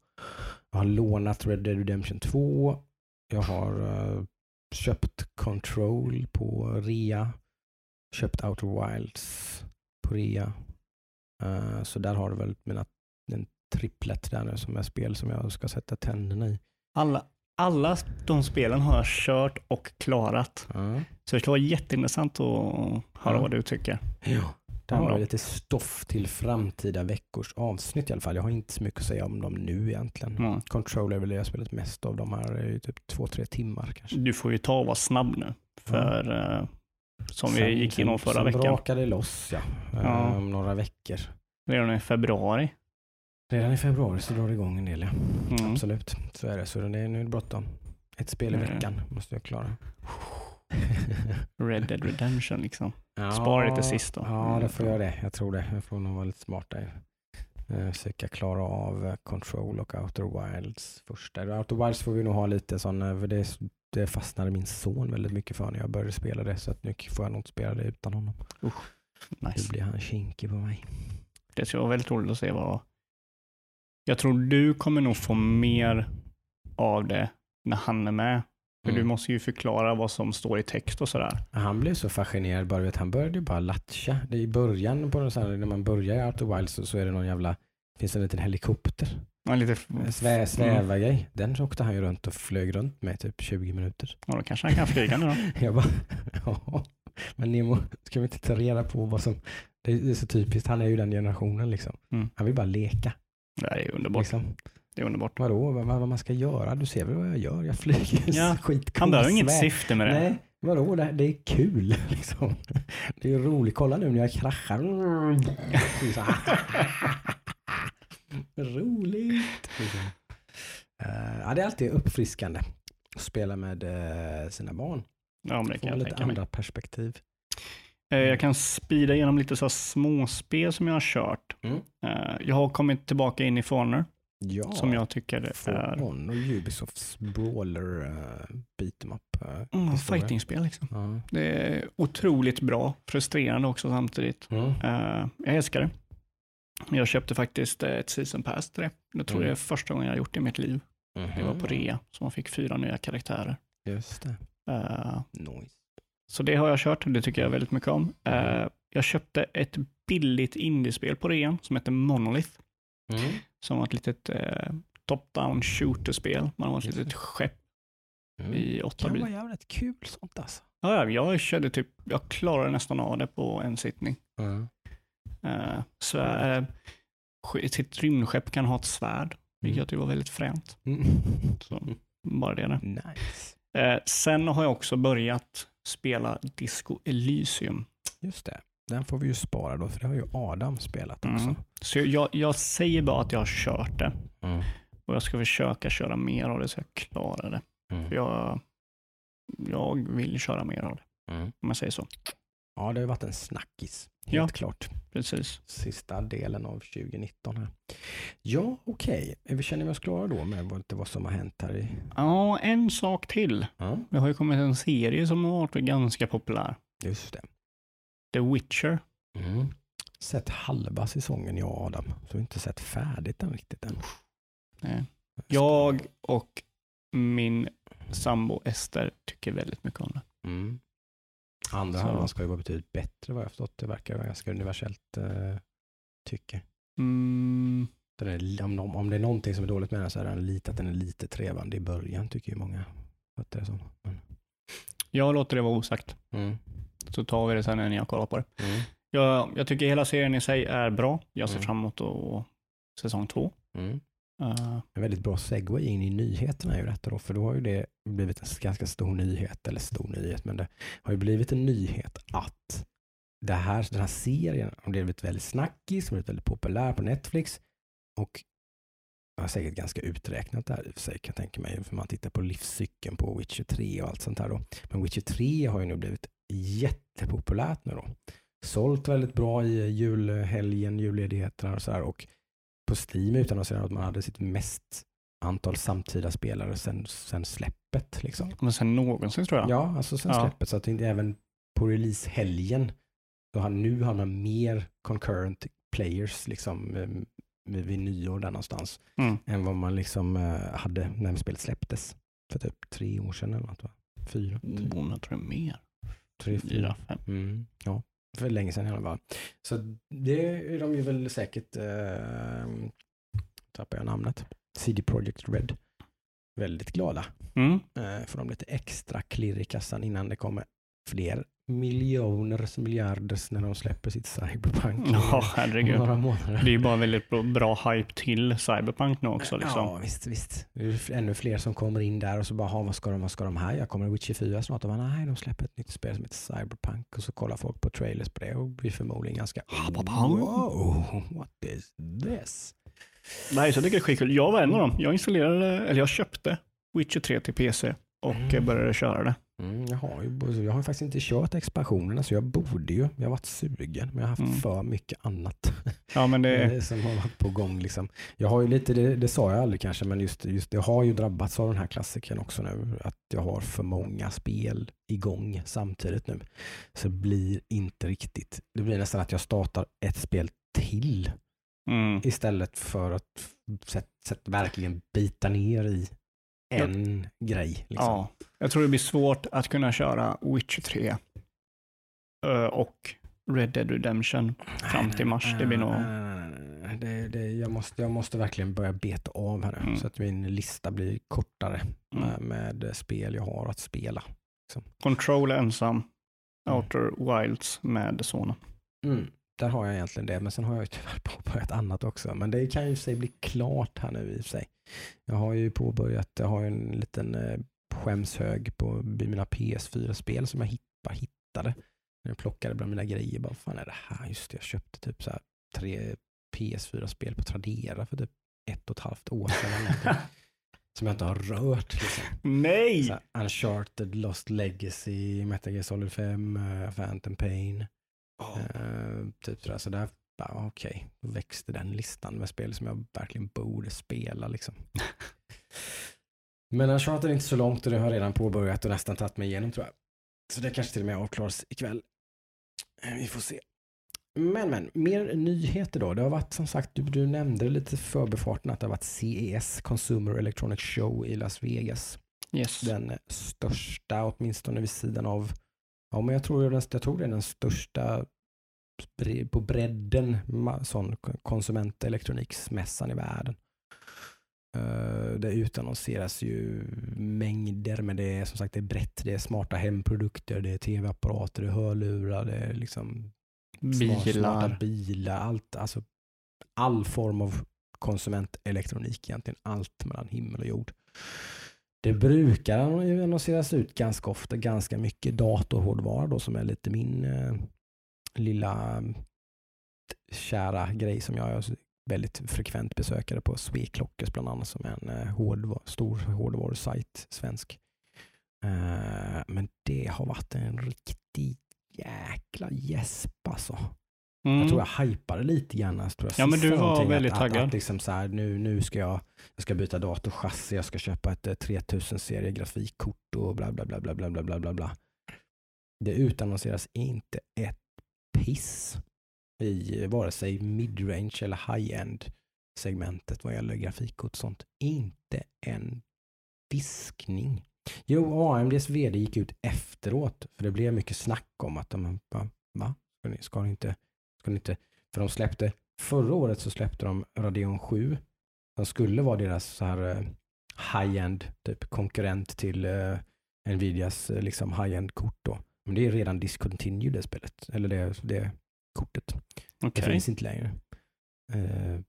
Jag har lånat Red Dead Redemption 2. Jag har uh, köpt Control på rea. Köpt Outer Wilds på rea. Uh, så där har du väl mina, en tripplet där nu som är spel som jag ska sätta tänderna i. Alla, alla de spelen har jag kört och klarat. Uh. Så det skulle vara jätteintressant att höra Ja. vad du tycker. Ja. Där har bra. vi lite stoff till framtida veckors avsnitt i alla fall. Jag har inte så mycket att säga om dem nu egentligen. Mm. Control är väl det jag spelat mest av. De här är ju typ två, tre timmar kanske. Du får ju ta och vara snabb nu. För eh, som vi Sen- gick igenom sen- förra sen veckan, brakar det loss ja. Eh, Ja. Om några veckor. redan i februari. Redan i februari så drar det igång en del ja. Mm. Absolut. Så är det. Så det är, nu är det bråttom. Ett spel i Mm. veckan måste jag klara. *laughs* Red Dead Redemption liksom. Ja, Spara till sist då. Ja, det får jag det. Jag tror det. Jag får nog vara lite smart där. Eh, Försöka klara av eh, Control och Outer Wilds första. Outer Wilds får vi nog ha lite sån, eh, för det, det fastnade min son väldigt mycket för när jag började spela det. Så att nu får jag nog inte spela det utan honom. Nu Nice. blir han kinkig på mig. Det skulle vara väldigt roligt att se vad... Jag tror du kommer nog få mer av det när han är med. För Mm. du måste ju förklara vad som står i text och sådär. Han blev så fascinerad bara, vet, han började ju bara latcha. Det är i början, på här, när man börjar i Outer Wilds så, så är det någon jävla, finns det en liten helikopter. Ja, lite, En Svä, sväva grej. Den åkte han ju runt och flög runt med typ 20 minuter. ja, då kanske han kan flyga nu då. *laughs* Jag bara, ja. Men Nemo, ska vi inte ta reda på vad som, det är, så typiskt, han är ju den generationen liksom. Mm. Han vill bara leka. Det är underbart. Liksom. Det är underbart. Vadå, vad, vad man ska göra? Du ser väl vad jag gör? Jag flyger Ja, *laughs* skitcool Han behöver inget syfte med det. Nej, vadå? Det, det är kul *laughs* liksom. Det är roligt. Kolla nu när jag kraschar. *laughs* Roligt. Liksom. Eh, ja, det är alltid uppfriskande att spela med eh, sina barn. Ja, men det Få kan jag lite tänka mig. andra perspektiv. Eh, Jag kan speeda igenom lite så småspel som jag har kört. Mm. Jag har kommit tillbaka in i For Honor, Ja, som jag tycker For är Honor, Ubisofts brawler uh, beat em up. Uh, mm, fightingspel. Liksom. Ja. Det är otroligt bra, frustrerande också samtidigt. Mm. Eh, jag älskar det. Jag köpte faktiskt eh, ett season pass till det. Det tror Mm. jag är första gången jag har gjort det i mitt liv. Det var på Mhm. rea, så man fick fyra nya karaktärer. Just det. Eh, Nice. så det har jag kört, det tycker jag väldigt mycket om. Eh, jag köpte ett billigt indiespel på rean som heter Monolith. Mm. Som var ett litet eh, top-down shooter-spel. Man har ett litet skepp Mm. i åtta kan bit. vara jävligt kul sånt alltså. Ja, ja, jag körde typ, jag klarade nästan av det på en sittning. Mm. Eh, svär, eh, sitt rymdskepp kan ha ett svärd, vilket Mm. jag tycker var väldigt fränt. Mm. Så, bara det där. Nice. Eh, sen har jag också börjat spela Disco Elysium. Just det. Den får vi ju spara då, för det har ju Adam spelat också. Mm. Så jag, jag säger bara att jag har kört det Mm. och jag ska försöka köra mer av det så jag klarar det. Mm. För jag, jag vill köra mer av det, Mm. om man säger så. Ja, det har varit en snackis. Helt Ja. klart. Precis. Sista delen av 2019 här. Ja, okej. Okay. Känner vi oss klara då med vad, vad som har hänt här i... Ja, en sak till. Ja, Det har ju kommit en serie som har varit ganska populär. just det. The Witcher. Mm. Sett halva säsongen jag och Adam. Så vi har inte sett färdigt den riktigt än. Nej. Jag och min sambo Ester tycker väldigt mycket om det. Mm. Andra Så. halvan ska ju vara betydligt bättre vad jag förstått. Det verkar vara ganska universellt uh, tycke. Mm, Den är, om, om, om det är någonting som är dåligt med den så är den lite att den är lite trevande i början tycker ju många. Att det är så. Men, jag låter det vara osagt, mm. Så tar vi det sen när ni har kollat på det. Mm. Jag, jag tycker hela serien i sig är bra. Jag ser Mm. fram emot att, säsong två. Mm. Eh, En väldigt bra segway in i nyheterna är ju detta då, för då har ju det blivit en ganska stor nyhet, eller stor nyhet, men det har ju blivit en nyhet att det här, den här serien har blivit väldigt snackis, blivit väldigt populär på Netflix och jag har säkert ganska uträknat där i och för sig kan jag tänka mig, för man tittar på livscykeln på Witcher 3 och allt sånt här då. Men Witcher 3 har ju nu blivit jättepopulärt nu då. Sålt väldigt bra i julhelgen, julledigheterna och så här och på Steam utannonserade att man hade sitt mest antal samtida spelare sen, sen släppet. Liksom. Men sen någonsin tror jag. Ja, alltså sen Ja. släppet. Så att inte även på releasehelgen, så har, nu har man mer concurrent players liksom eh, vid vid nyår där någonstans, Mm. än vad man liksom eh, hade när spelet släpptes för typ tre år sedan eller något va? Fyra? Tre, Oh, jag tror det är mer. Tre Fyra, fem. Mm, ja, för länge sedan i alla fall. Så det är de ju väl säkert, eh, tappar jag namnet, CD Projekt Red, väldigt glada. Mm. Eh, får de lite extra klirr i kassan innan det kommer fler miljoners miljarders när de släpper sitt Cyberpunk Ja, herregud. några månader. Det är ju bara väldigt bra, hype till Cyberpunk nu också. Liksom. Ja, visst, visst. Det är ännu fler som kommer in där och så bara, "Ha, vad ska de, vad ska de här? Jag kommer Witcher 4 snart och bara, nej, de släpper ett nytt spel som heter Cyberpunk och så kollar folk på trailers på det och blir förmodligen ganska, wow, what is this? Nej, så jag tycker det är skitkul. Jag var en av dem. Jag installerade, eller jag köpte Witcher 3 till PC och Mm. började köra det. Mm, jag, har ju, jag har faktiskt inte kört expansionerna så jag borde ju. Jag har varit sugen men jag har haft Mm. för mycket annat. *laughs* Ja, men det, *laughs* eh, som har varit på gång. Liksom. Jag har ju lite, det, det sa jag aldrig kanske, men just, just det har ju drabbats av den här klassiken också nu. Att jag har för många spel igång samtidigt nu. Så det blir inte riktigt, det blir nästan att jag startar ett spel till mm. istället för att sätt, sätt, verkligen bita ner i en grej. Liksom. Ja, jag tror det blir svårt att kunna köra Witcher 3 eh, och Red Dead Redemption fram till mars. Det blir nog... Det, det, jag, måste, jag måste verkligen börja beta av här nu Mm. så att min lista blir kortare Mm. med, spel jag har att spela. Control är ensam. Mm. Outer Wilds med sonen. Mm. Där har jag egentligen det, men sen har jag ju tyvärr *laughs* påbörjat annat också. Men det kan ju sig bli klart här nu i och för sig. Jag har ju påbörjat, jag har ju en liten eh, skämshög på mina PS4-spel som jag hitt, bara hittade. När jag plockade bland mina grejer, bara, fan är det här? Just det, jag köpte typ så tre PS4-spel på Tradera för typ ett och ett halvt år sedan. *laughs* som jag inte har rört. Liksom. Nej! Så här, Uncharted, Lost Legacy, Metal Gear Solid 5, uh, Phantom Pain. Eh, typ sådär, så där, bara, okej, då växte den listan med spel som jag verkligen borde spela liksom. *laughs* Men Uncharted är inte så långt och det har jag redan påbörjat och nästan tagit mig igenom tror jag. Så det kanske till och med avklaras ikväll. Eh, Vi får se. Men, men, mer nyheter då. Det har varit som sagt, du, du nämnde lite i förbifarten att det har varit CES, Consumer Electronic Show i Las Vegas Yes. den största, åtminstone vid sidan av, ja men jag tror, den, jag tror det är den största på bredden sån konsumentelektroniksmässan i världen. Uh, det utannonseras ju mängder, men det är som sagt det är brett. Det är smarta hemprodukter, det är tv-apparater, det är hörlurar, det är liksom smart- smarta Bilar. bilar, allt, alltså all form av konsumentelektronik egentligen, allt mellan himmel och jord. Det brukar annonseras ut ganska ofta ganska mycket datorhårdvara då som är lite min eh, lilla mm, kära grej som jag väldigt frekvent besökare på Sweclockers bland annat som är en eh, hårdvar, stor hårdvarusajt, svensk. Eh, men det har varit en riktig jäkla gäsp alltså. Mm. Jag tror jag hypade lite grann. Jag tror jag Ja, men du var väldigt att, taggad. Att, att liksom så här, nu, nu ska jag, jag ska byta datorchassi, jag ska köpa ett eh, 3000 serie grafikkort och bla bla bla bla bla bla bla bla. Det utannonseras inte ett piss i vare sig midrange eller high-end segmentet vad gäller grafikkort och sånt. Inte en viskning. Jo, AMDs vd gick ut efteråt för det blev mycket snack om att de, va? va? Ska ni, ska ni inte Ska ni inte, för de släppte, förra året så släppte de Radeon 7. Som skulle vara deras så här eh, high-end typ konkurrent till uh, Nvidias eh, liksom high-end kort då. Men det är redan discontinued det spelet, eller det, det kortet. Det Okej. finns inte längre. Eh,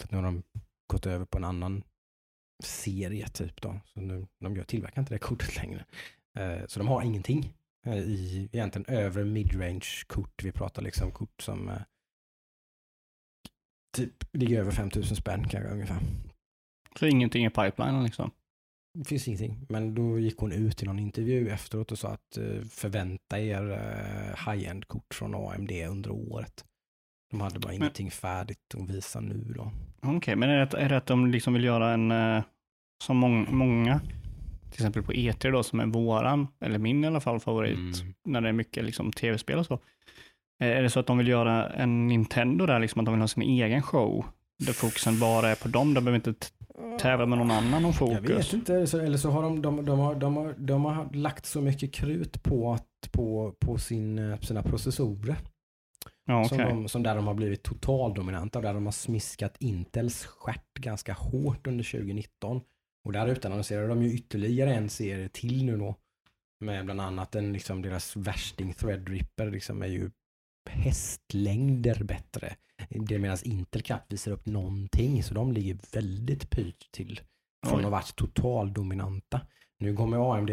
för nu har de gått över på en annan serie typ då. Så nu, de gör, tillverkar inte det kortet längre. Eh, så de har ingenting eh, i egentligen övre midrange kort. Vi pratar liksom kort som eh, typ ligger över 5000 spänn kanske ungefär. Så ingenting i pipelinen liksom. Det finns ingenting. Men då gick hon ut i någon intervju efteråt och sa att eh, förvänta er eh, high-end kort från AMD under året. De hade bara ingenting färdigt att visa nu då. Okej, okay, men är det, är det att de liksom vill göra en, eh, som mång, många, till exempel på E3 då, som är våran, eller min i alla fall, favorit, mm. när det är mycket liksom tv-spel och så. Är det så att de vill göra en Nintendo där, liksom att de vill ha sin egen show, där fokusen bara är på dem, de behöver inte tävla med någon annan om fokus? Jag vet inte, eller så har de, de, de, har, de, har, de har lagt så mycket krut på, att, på, på sin, sina processorer. Ja, okay. som, de, som där de har blivit totaldominanta, där de har smiskat Intels stjärt ganska hårt under 2019. Och där utannonserar de ju ytterligare en serie till nu då. Med bland annat en, liksom deras värsting Threadripper liksom är ju hästlängder bättre. Det medan Intel knappt visar upp någonting, så de ligger väldigt pyrt till. Från att ha varit totaldominanta. Nu kommer AMD,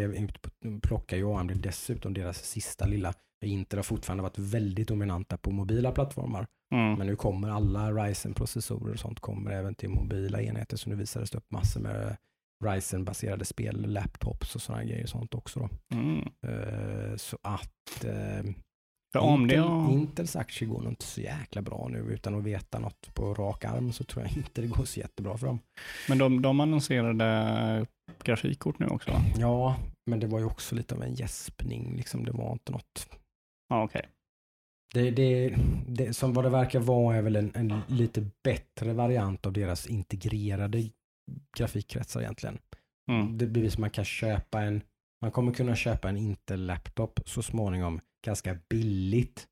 plockar ju AMD dessutom deras sista lilla Intel har fortfarande varit väldigt dominanta på mobila plattformar. Mm. Men nu kommer alla Ryzen-processorer och sånt kommer även till mobila enheter. Så nu visades det upp massor med Ryzen-baserade spel, laptops och sådana grejer och sånt också. Då. Mm. Uh, så att uh, Intel, ja. Intels aktier går nog inte så jäkla bra nu utan att veta något på rak arm så tror jag inte det går så jättebra för dem. Men de, de annonserade grafikkort nu också? Ja, men det var ju också lite av en gäspning. Liksom. Det var inte något Ja, okej. Okay. Det, det, det, som vad det verkar vara är väl en, en, lite bättre variant av deras integrerade grafikkretsar egentligen. Mm. Det blir som man kan köpa en, man kommer kunna köpa en Intel-laptop så småningom ganska billigt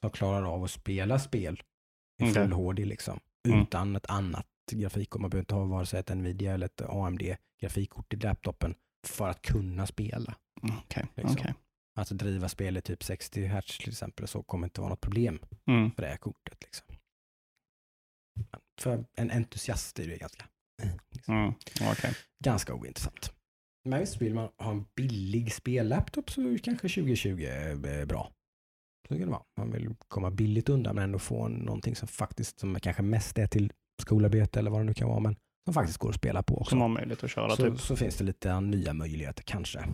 som klarar av att spela spel i full okay. HD liksom. Mm. Utan ett annat grafikkort. Man behöver inte ha vare sig ett Nvidia eller ett AMD grafikkort i laptopen för att kunna spela. Mm, okay. Liksom. Okay. Att driva spel i typ 60 Hz till exempel så kommer inte vara något problem mm. för det här kortet. Liksom. För en entusiast är det ganska, *clears throat* liksom. mm. okay. ganska ointressant. Men visst, vill man ha en billig spellaptop så kanske 2020 är bra. Så kan det vara. Man vill komma billigt undan men ändå få någonting som faktiskt, som kanske mest är till skolarbete eller vad det nu kan vara, men som faktiskt går att spela på också. Som har möjlighet att köra så, typ. Så finns det lite nya möjligheter kanske.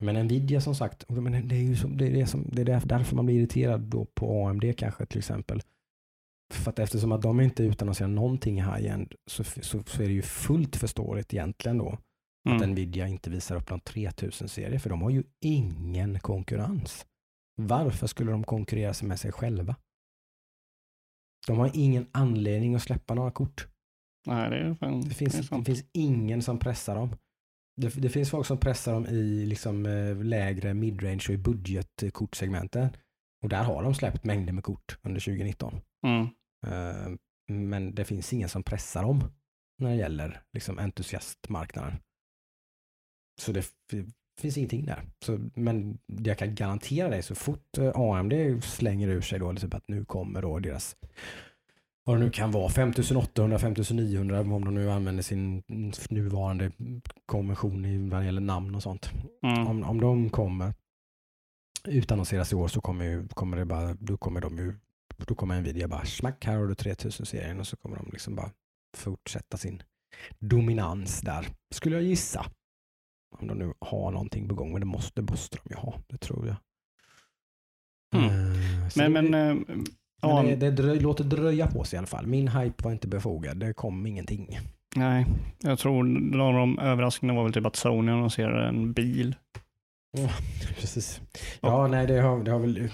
Men Nvidia som sagt, men det är ju som, det är det som, det är därför man blir irriterad då på AMD kanske till exempel. För att eftersom att de inte utannonserar någonting high-end så, så, så, är det ju fullt förståeligt egentligen då mm. att Nvidia inte visar upp någon 3000-serie för de har ju ingen konkurrens. Varför skulle de konkurrera sig med sig själva? De har ingen anledning att släppa några kort. Nej, det, är fan, det, finns, det, det finns ingen som pressar dem. Det, det, finns folk som pressar dem i liksom, eh, lägre midrange och i budgetkortsegmenten. Och där har de släppt mängder med kort under 2019. Mm. Uh, men det finns ingen som pressar dem när det gäller liksom, entusiastmarknaden. Så det finns ingenting där. Så, men jag kan garantera dig så fort eh, AMD slänger ur sig då, liksom att nu kommer då deras vad det nu kan vara, 5800, 5900 om de nu använder sin nuvarande konvention i vad det gäller namn och sånt. Mm. Om, om de kommer utannonseras i år så kommer, ju, kommer det bara, då kommer de ju, då kommer Nvidia bara smack, här har du 3000-serien och så kommer de liksom bara fortsätta sin dominans där, skulle jag gissa. Om de nu har någonting på gång, men det måste, måste de ju ha, det tror jag. Mm. Men, det, men uh, men det, det dröj, låter dröja på sig i alla fall. Min hype var inte befogad. Det kom ingenting. Nej, jag tror några av de överraskningarna var väl typ att Sony annonserade en bil. Ja, *laughs* precis. Ja, nej, det har, det har väl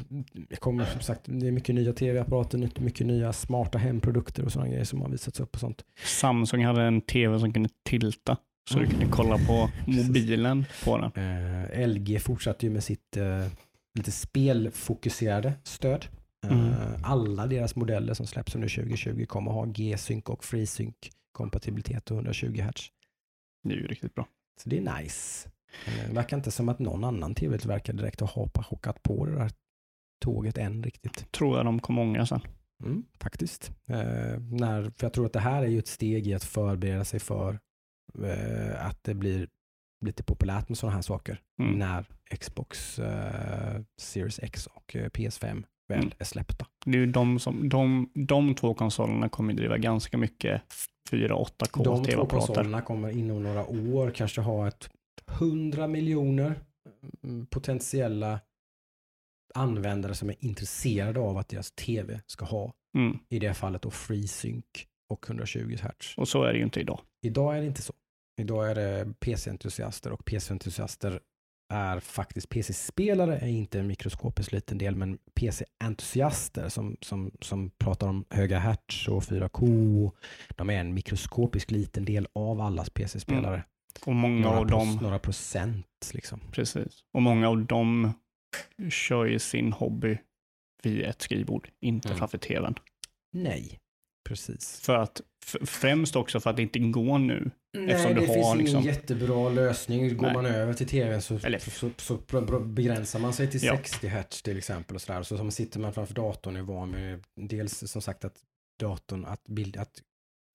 kommit som sagt, det är mycket nya tv-apparater, mycket nya smarta hemprodukter och sådana grejer som har visats upp och sånt. Samsung hade en tv som kunde tilta. Så mm. du kunde kolla på mobilen på den. Uh, LG fortsatte ju med sitt uh, lite spelfokuserade stöd. Mm. Eh, alla deras modeller som släpps under 2020 kommer ha G-sync och FreeSync kompatibilitet och 120 Hz. Det är ju riktigt bra. Så det är nice. Eh, det verkar inte som att någon annan tv-tillverkare direkt har hoppat på det där tåget än riktigt. Tror jag de kommer ångra sen. Mm, faktiskt. Eh, när, för jag tror att det här är ju ett steg i att förbereda sig för eh, att det blir lite populärt med sådana här saker mm. när Xbox eh, Series X och eh, PS5 väl mm. är släppta. Det är de, som, de, de två konsolerna kommer driva ganska mycket 4-8K De två konsolerna kommer inom några år kanske ha ett 100 miljoner mm, potentiella användare som är intresserade av att deras tv ska ha, Mm. i det fallet då free sync och 120 Hz. Och så är det ju inte idag. Idag är det inte så. Idag är det PC-entusiaster och PC-entusiaster är faktiskt PC-spelare är inte en mikroskopisk liten del, men PC-entusiaster som, som, som pratar om höga hertz och 4K, de är en mikroskopisk liten del av allas PC-spelare. Och många Några, av dem, några procent liksom. precis. Och många av dem kör ju sin hobby vid ett skrivbord, inte Mm. framför tvn. Nej, precis. För att, främst också för att det inte går nu. Nej, Eftersom det du finns har ingen liksom- jättebra lösning. Går Nej. man över till tv så, Eller- så, så, så begränsar man sig till Ja. 60 hertz till exempel. Och så, där. så som sitter man framför datorn är van med dels som sagt att datorn, att, bild, att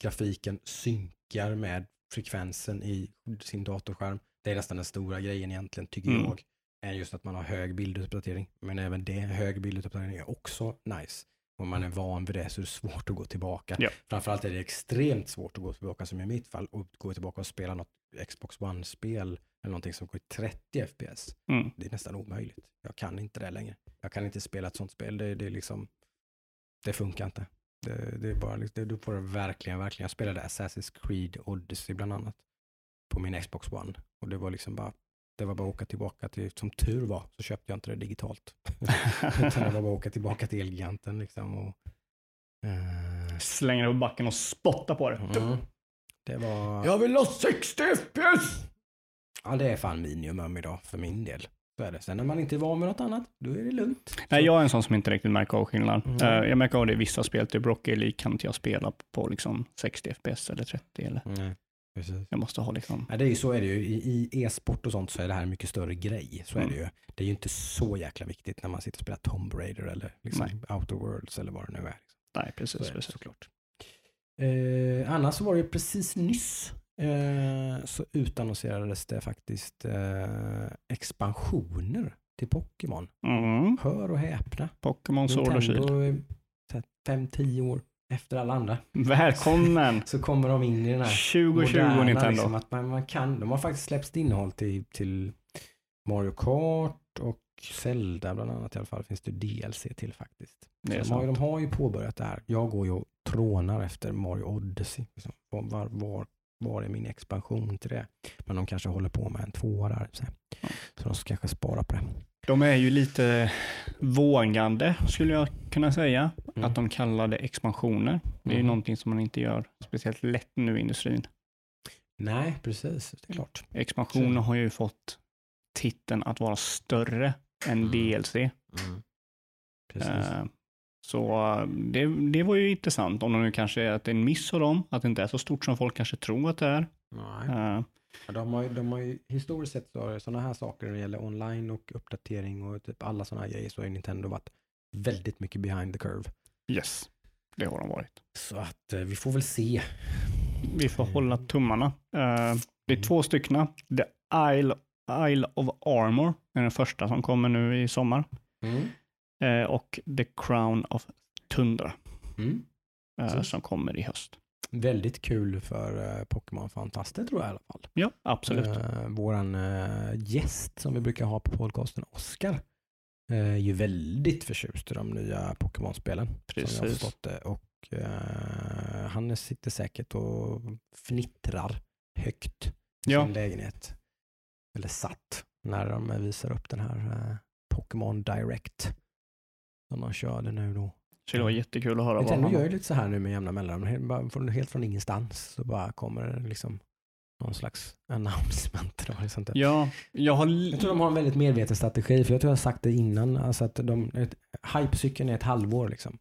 grafiken synkar med frekvensen i sin datorskärm. Det är nästan den stora grejen egentligen tycker Mm. jag. Är just att man har hög bilduppdatering. Men även det, hög bilduppdatering är också nice. Om man är van vid det så är det svårt att gå tillbaka. Ja. Framförallt är det extremt svårt att gå tillbaka som i mitt fall och gå tillbaka och spela något Xbox One-spel eller någonting som går i 30 FPS. Mm. Det är nästan omöjligt. Jag kan inte det längre. Jag kan inte spela ett sånt spel. Det, det är liksom, det funkar inte. Det, det är bara, det, du får det verkligen, verkligen. Jag spelade Assassin's Creed Odyssey bland annat på min Xbox One och det var liksom bara, det var bara att åka tillbaka till, som tur var så köpte jag inte det digitalt. *laughs* Utan det var bara att åka tillbaka till Elgiganten liksom och eh, Slänger det på backen och spottar på det. Mm. Det var... Jag vill ha 60 FPS! Ja, det är fan minimum idag för min del. Så är det. Sen när man inte är van med något annat, då är det lugnt. Nej, jag är en sån som inte riktigt märker av skillnad. Mm. Eh, jag märker av det i vissa spel, typ Rocket League kan inte jag spela på liksom 60 FPS eller 30 eller Nej, precis. jag måste ha liksom, Ja, det är ju så är det ju. I, i e-sport och sånt så är det här en mycket större grej. Så är Mm. det ju. Det är ju inte så jäkla viktigt när man sitter och spelar Tomb Raider eller liksom Outer Worlds eller vad det nu är. nej Så precis, är det precis. såklart. Eh, annars så var det ju precis nyss eh, så utannonserades det faktiskt eh, expansioner till Pokémon. Mm. Hör och häpna. Pokémon Sword och Shield. Nintendo är så här fem, tio år efter alla andra. Välkommen! *laughs* Så kommer de in i den här 2020 moderna, Nintendo. Liksom, att man, man kan, de har faktiskt släppt innehåll till, till Mario Kart och Zelda bland annat i alla fall. Finns det DLC till faktiskt. Det de, har, de har ju påbörjat det här. Jag går ju och trånar efter Mario Odyssey. Liksom. Var, var, var, är min expansion till det? Men de kanske håller på med en tvåa. Så, Ja. så de ska kanske spara på det. De är ju lite vågande skulle jag kunna säga. Mm. Att de kallar det expansioner. Det är ju Mm. någonting som man inte gör speciellt lätt nu i industrin. Nej, precis. Det är klart. Expansioner har ju fått titeln att vara större än Mm. DLC. Precis. Eh, Så eh, det, det var ju intressant, om det nu kanske är att det är en miss av dem, att det inte är så stort som folk kanske tror att det är. Nej. Ja, De har, ju- de har ju historiskt sett så sådana här saker när det gäller online och uppdatering och typ alla sådana här grejer så har Nintendo varit väldigt mycket behind the curve. Yes, det har de varit. Så att eh, vi får väl se. Vi får hålla tummarna. Eh, Det är Mm. två stycken. The Isle, Isle of Armor är den första som kommer nu i sommar. Eh, Och The Crown of Tundra Mm. eh, Precis. som kommer i höst. Väldigt kul för uh, Pokémon-fantaster tror jag i alla fall. Ja, absolut. Eh, våran eh, gäst som vi brukar ha på podcasten, Oskar, eh, är ju väldigt förtjust i de nya Pokémon-spelen. Som jag har Precis. förstått det. Och eh, han sitter säkert och fnittrar högt i Ja. sin lägenhet. Eller satt när de visar upp den här eh, Pokémon Direct. Som de körde nu då. Så det var jättekul att höra vad Nintendo han gör ju lite så här nu med jämna mellanrum. Helt, från, helt från ingenstans så bara kommer det liksom någon slags *laughs* announcement. Eller sånt där. Ja, jag har... Jag tror de har en väldigt medveten strategi, för jag tror jag har sagt det innan, alltså att de, ett, hypecykeln är ett halvår liksom.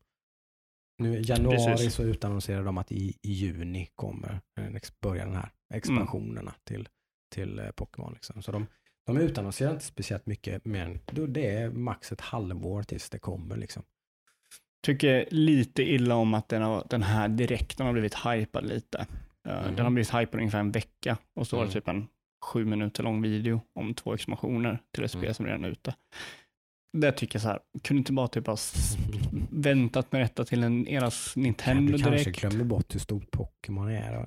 Nu i januari Precis. så utannonserar de att i, i juni kommer börja den här expansionerna till, till eh, Pokémon. Liksom. Så de, de utannonserar inte speciellt mycket, men då det är max ett halvår tills det kommer. Liksom. tycker lite illa om att den, har, den här direkten har blivit hypad lite. Eh, Mhm. Den har blivit hypad ungefär en vecka och så var det Mm. typ en sju minuter lång video om två expansioner till ett spel Mm. som redan är ute. Där tycker jag så här, kunde inte bara typ ha väntat med detta till en eras Nintendo du kanske direkt? glömmer bort hur stort Pokémon är.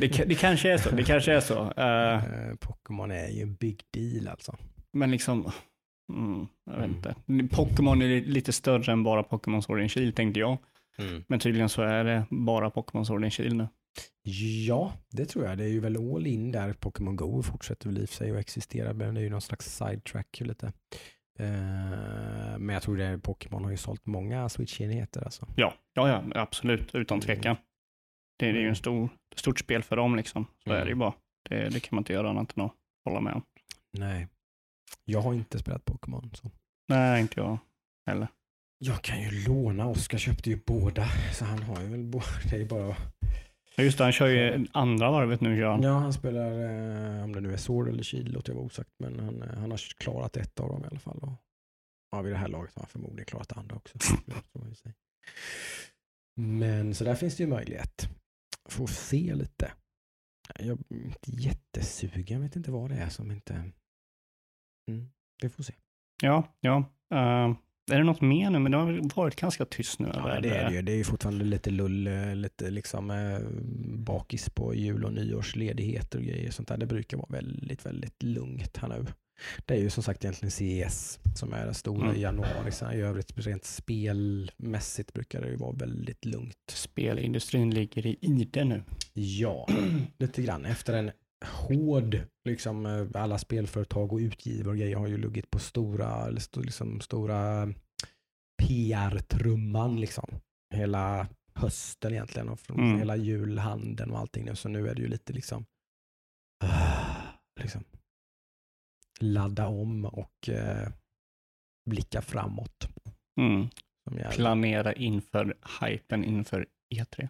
Det, det kanske är så, det kanske är så. *laughs* Eh, Pokémon är ju en big deal alltså. men liksom, Mm, jag vet Mm. inte. Pokémon är lite större än bara Pokémon Sword and Shield tänkte jag. Mm. Men tydligen så är det bara Pokémon Sword and Shield nu. Ja, det tror jag. Det är ju väl all in där. Pokémon Go fortsätter väl i och sig att existera, men det är ju någon slags sidetrack lite. Eh, men jag tror det Pokémon har ju sålt många Switch-enheter alltså. Ja, ja, ja absolut, utan Mm. tvekan. Det, det är ju en stor, stort spel för dem liksom. Så Mm. är det ju bara. Det, det kan man inte göra annat än att hålla med om. Nej. Jag har inte spelat Pokémon. Så. Nej, inte jag heller. Jag kan ju låna. Oskar köpte ju båda. Så han har ju väl båda. *laughs* Det är bara... Ja, Just det, han kör ju andra varvet nu, gör han. Ja, han spelar, eh, om det nu är Sword eller Shield låter jag vara osagt. Men han, eh, han har klarat ett av dem i alla fall. Och, ja, vid det här laget har han förmodligen klarat det andra också. *laughs* Men så där finns det ju möjlighet. Får se lite. Jag är inte jättesugen. Jag vet inte vad det är som inte... Mm, vi får se. Ja, ja. Eh, är det något mer nu? Men det har varit ganska tyst nu. Ja, det är det ju. Det är ju fortfarande lite lull, eh, lite liksom eh, bakis på jul och nyårsledigheter och grejer. Sånt där. Det brukar vara väldigt, väldigt lugnt här nu. Det är ju som sagt egentligen CES som är det stora Mm. i januari. Sen I övrigt rent spelmässigt brukar det ju vara väldigt lugnt. Spelindustrin ligger i ide nu. Ja, *clears throat* lite grann. Efter en hård, liksom eh, alla spelföretag och utgivare och grejer har ju luggit på stora, liksom stora PR-trumman liksom. Hela hösten egentligen och från Mm. hela julhandeln och allting nu. Så nu är det ju lite liksom, liksom ladda om och eh, blicka framåt. Mm. Planera inför hypen inför E E3.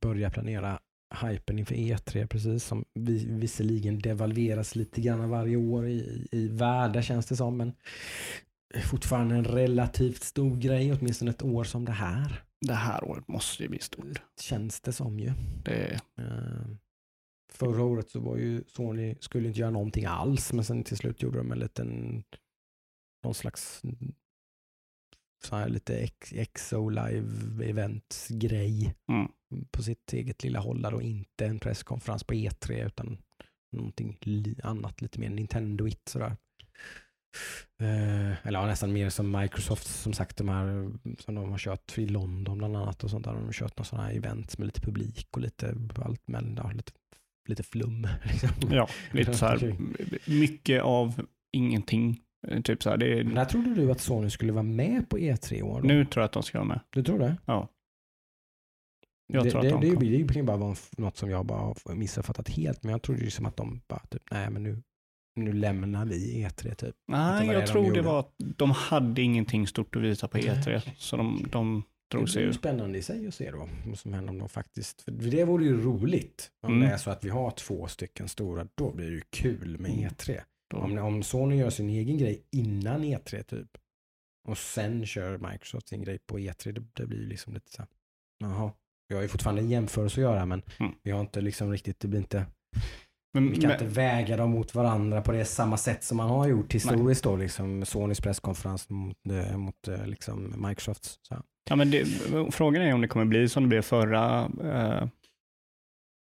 börja planera hypen inför E3 precis som vi, visserligen devalveras lite grann varje år i, i värde känns det som men fortfarande en relativt stor grej åtminstone ett år som det här Det här året måste ju bli stort. känns det som ju. Det, Eh, Förra året så var ju Sony, skulle inte göra någonting alls men sen till slut gjorde de en liten någon slags så här lite ex- exo live event grej Mm. På sitt eget lilla håll där och inte en presskonferens på E3 utan någonting annat lite mer Nintendo-igt sådär. Eh, eller ja, nästan mer som Microsoft som sagt de här som de har kört i London bland annat och sånt där. De har kört några sådana här event med lite publik och lite allt mellan, ja, lite, lite flum. *laughs* Liksom. ja, lite så här, mycket av ingenting. Eh, Typ så här, det är, När trodde du att Sony skulle vara med på E3 i år? Då? nu tror jag att de ska vara med. Du tror det? Ja. Jag det, tror att det, de det, det, det kan bara vara något som jag bara har missuppfattat helt. Men jag trodde ju som att de bara typ, nej men nu, nu lämnar vi E3 typ. Nej, det jag de tror det gjorde. var att de hade ingenting stort att visa på E3. Nej. Så de, de Det drog blir sig ur. spännande i sig att se då vad som händer om de faktiskt, för det vore ju roligt om Mm. det är så att vi har två stycken stora, då blir det ju kul med Mm. E3. Då- Om, om Sony gör sin egen grej innan E3 typ och sen kör Microsoft sin grej på E3, det, det blir ju liksom lite så här, jaha, vi har ju fortfarande en jämförelse att göra men Mm. vi har inte liksom riktigt, det blir inte, Men, vi kan men, inte väga dem mot varandra på det samma sätt som man har gjort historiskt då, liksom Sonys presskonferens mot, eh, mot eh, liksom Microsofts. Så. ja, men det, frågan är om det kommer bli som det blev förra, eh,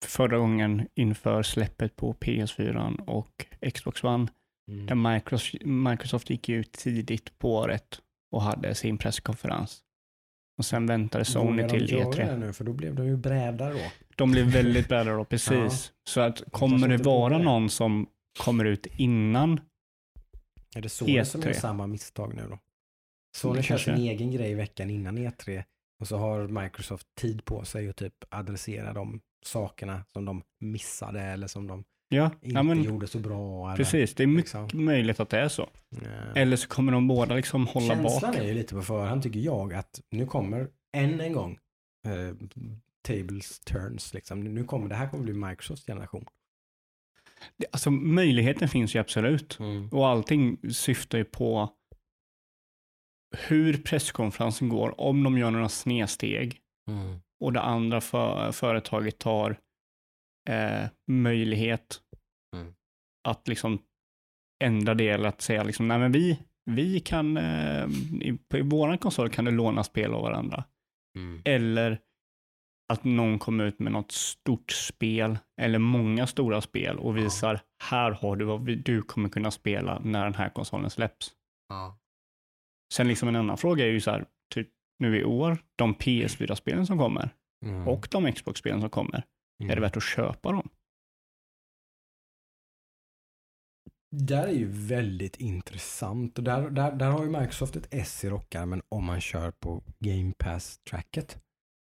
förra gången inför släppet på PS4 och Xbox One. Mm. Där Microsoft, Microsoft gick ut tidigt på året och hade sin presskonferens. Och sen väntade Sony till göra E3. det nu? För då blev de ju brädar då. De blev väldigt bräda då, precis. Så att kommer det inte vara vågar. någon som kommer ut innan, Är det Sony E3. som gör samma misstag nu då? Sony Det kör sin egen grej veckan innan E3 och så har Microsoft tid på sig att typ adressera de sakerna som de missade eller som de ja, inte ja men gjorde så bra. Eller, precis, det är mycket liksom. möjligt att det är så. Ja. Eller så kommer de båda liksom hålla Känslan bak. är ju lite på förhand tycker jag att nu kommer än en gång eh, tables turns liksom. Nu kommer det här kommer bli Microsofts generation. Det- Alltså möjligheten finns ju absolut. Och allting syftar ju på hur presskonferensen går, om de gör några snedsteg Mm. och det andra för, företaget tar eh, möjlighet Mm. Att liksom ändra det eller att säga liksom, nej men vi, vi kan, eh, i, på i våran konsol kan du låna spel av varandra. Mm. Eller att någon kommer ut med något stort spel eller många stora spel och visar här har du vad du kommer kunna spela när den här konsolen släpps. Ja. Sen liksom en annan fråga är ju så här, typ nu i år, de PS4-spelen som kommer Mm. och de Xbox-spelen som kommer, Mm. är det värt att köpa dem? Där är ju väldigt intressant och där, där, där har ju Microsoft ett S i rockarmen om man kör på Game Pass-tracket.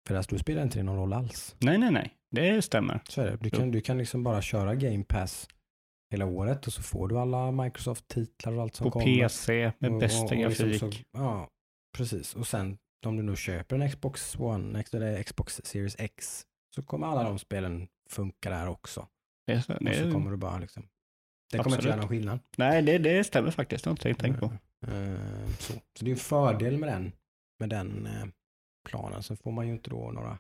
För där då spelar inte det någon roll alls. Nej, nej, nej, det stämmer. Så är det. Du kan, du kan liksom bara köra Game Pass hela året och så får du alla Microsoft-titlar och allt som På kommer. PC med Och- bästa och- och liksom grafik. så- ja, precis. Och sen om du nu köper en Xbox One eller Xbox Series X så kommer alla de spelen funka där också. Det är, så- Och så kommer du bara liksom. Det kommer inte Absolut. göra någon skillnad. nej, det, det stämmer faktiskt. Det har jag inte tänkt på. Eh, Så. så det är en fördel med den, med den eh, planen. Så får man ju inte då några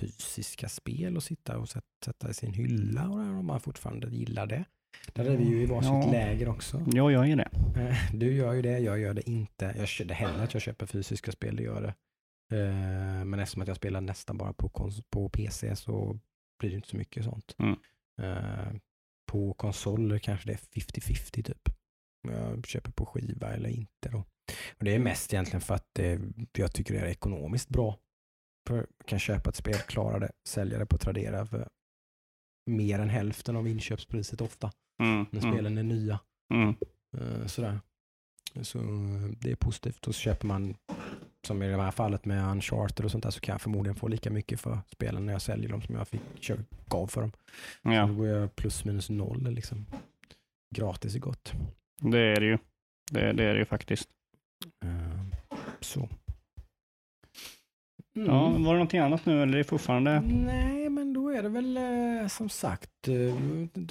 fysiska spel att sitta och sätta, i sin hylla och om man fortfarande gillar det. Där är vi ju i varsitt Ja. läger också. Ja, jag är det. Eh, Du gör ju det, jag gör det inte. Jag kör det händer att jag köper fysiska spel, det gör det. Eh, Men eftersom att jag spelar nästan bara på, på PC så blir det inte så mycket sånt. Mm. Eh, På konsoler kanske det är 50-50 typ. Jag köper på skiva eller inte då. Och det är mest egentligen för att det, jag tycker det är ekonomiskt bra. För jag kan köpa ett spel, klara det, sälja det på Tradera för mer än hälften av inköpspriset ofta. Mm, När mm, spelen är nya. mm. Eh, Sådär. Så eh, det är positivt. Och så köper man, som i det här fallet med Uncharted och sånt där, så kan jag förmodligen få lika mycket för spelen när jag säljer dem som jag fick gav för dem. Så Ja, då går jag plus minus noll liksom. Gratis är gott. det är det ju. Det, det är det ju faktiskt. Eh, Så. Mm. Ja, var det någonting annat nu eller är det fortfarande? Nej, men då är det väl eh, som sagt, eh,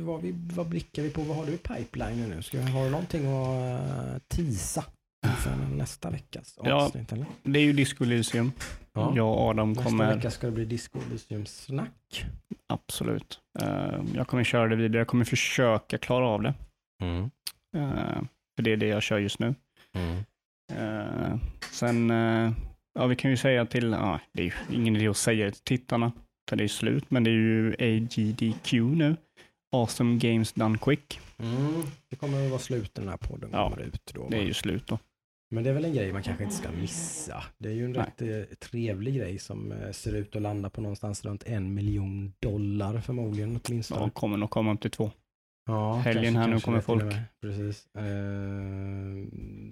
var vi, vad blickar vi på? Vad har du i pipelinen nu? Ska, har du någonting att uh, tisa inför nästa veckas Ja. avsnitt? Eller? Det är ju Disco Elysium. Jag och Adam Nästa kommer, vecka ska det bli Disco Elysium-snack. absolut. Eh, jag kommer köra det vidare. Jag kommer försöka klara av det. Mm. Eh, för det är det jag kör just nu. Mm. Eh, sen, ja vi kan ju säga till, ja, det är ju ingen idé att säga det till tittarna, för det är slut, men det är ju AGDQ nu. Awesome Games Done Quick. Mm. Det kommer att vara slut den här podden Ja, kommer ut. Då, Det är ju slut då. Men det är väl en grej man kanske inte ska missa. Det är ju en Nej. rätt eh, trevlig grej som eh, ser ut att landa på någonstans runt en miljon dollar förmodligen åtminstone. Ja, kommer nog komma upp till två. Ja, Helgen här nu kommer folk. med. Precis. Eh,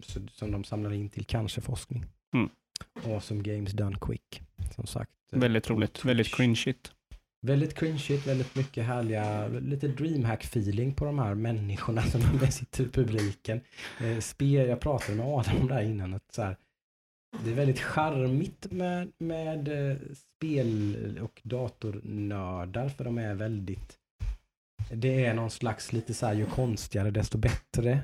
så, som de samlar in till kanske forskning. Mm. Awesome Games Done Quick. Som sagt. Väldigt roligt, väldigt cringeigt. Väldigt cringeigt, väldigt mycket härliga, lite dreamhack-feeling på de här människorna som de sitter i publiken. Eh, spel, jag pratade med Adam om det här innan, att så här, det är väldigt charmigt med, med eh, spel och datornördar för de är väldigt, det är någon slags lite så här ju konstigare desto bättre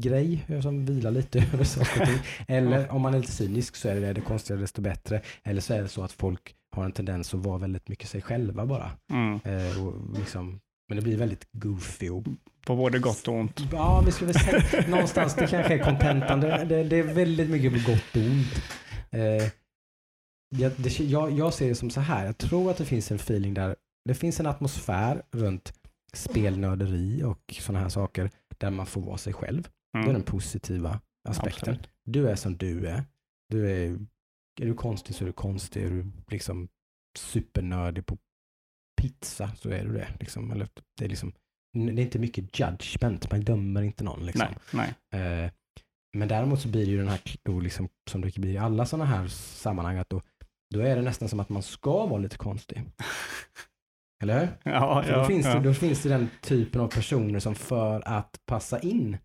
grej som vilar lite *laughs* över saker och ting. Eller om man är lite cynisk så är det det konstigare desto bättre. Eller så är det så att folk har en tendens att vara väldigt mycket sig själva bara. Mm. Eh, och liksom, men det blir väldigt goofy och På både gott och ont. Ja, vi skulle väl säga *laughs* någonstans det kanske är kontentan. Det, det, det är väldigt mycket på gott och ont. Eh, jag, det, jag, jag ser det som så här. Jag tror att det finns en feeling där det finns en atmosfär runt spelnörderi och sådana här saker där man får vara sig själv. Det är Mm. den positiva aspekten. Absolut. Du är som du är. Du är, är du konstig så är du konstig. Är du liksom supernördig på pizza så är du det. Liksom. Eller, det, är liksom, det är inte mycket judgment. Man dömer inte någon. Liksom. Nej, nej. Eh, men däremot så blir det ju den här, då liksom, som det blir i alla sådana här sammanhang, att då, då är det nästan som att man ska vara lite konstig. *laughs* Eller hur? Ja, ja, då, finns ja. det, då finns det den typen av personer som för att passa in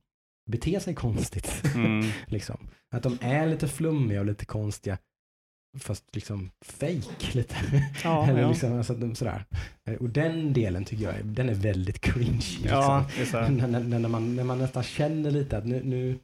beter sig konstigt. Mm. *laughs* liksom. Att de är lite flummiga och lite konstiga. Fast liksom fake lite. Ja, *laughs* Eller ja. liksom, alltså, de- sådär. Och den delen tycker jag den är väldigt cringe. Liksom. ja, *laughs* när, när, när, man, när man nästan känner lite att nu, nu,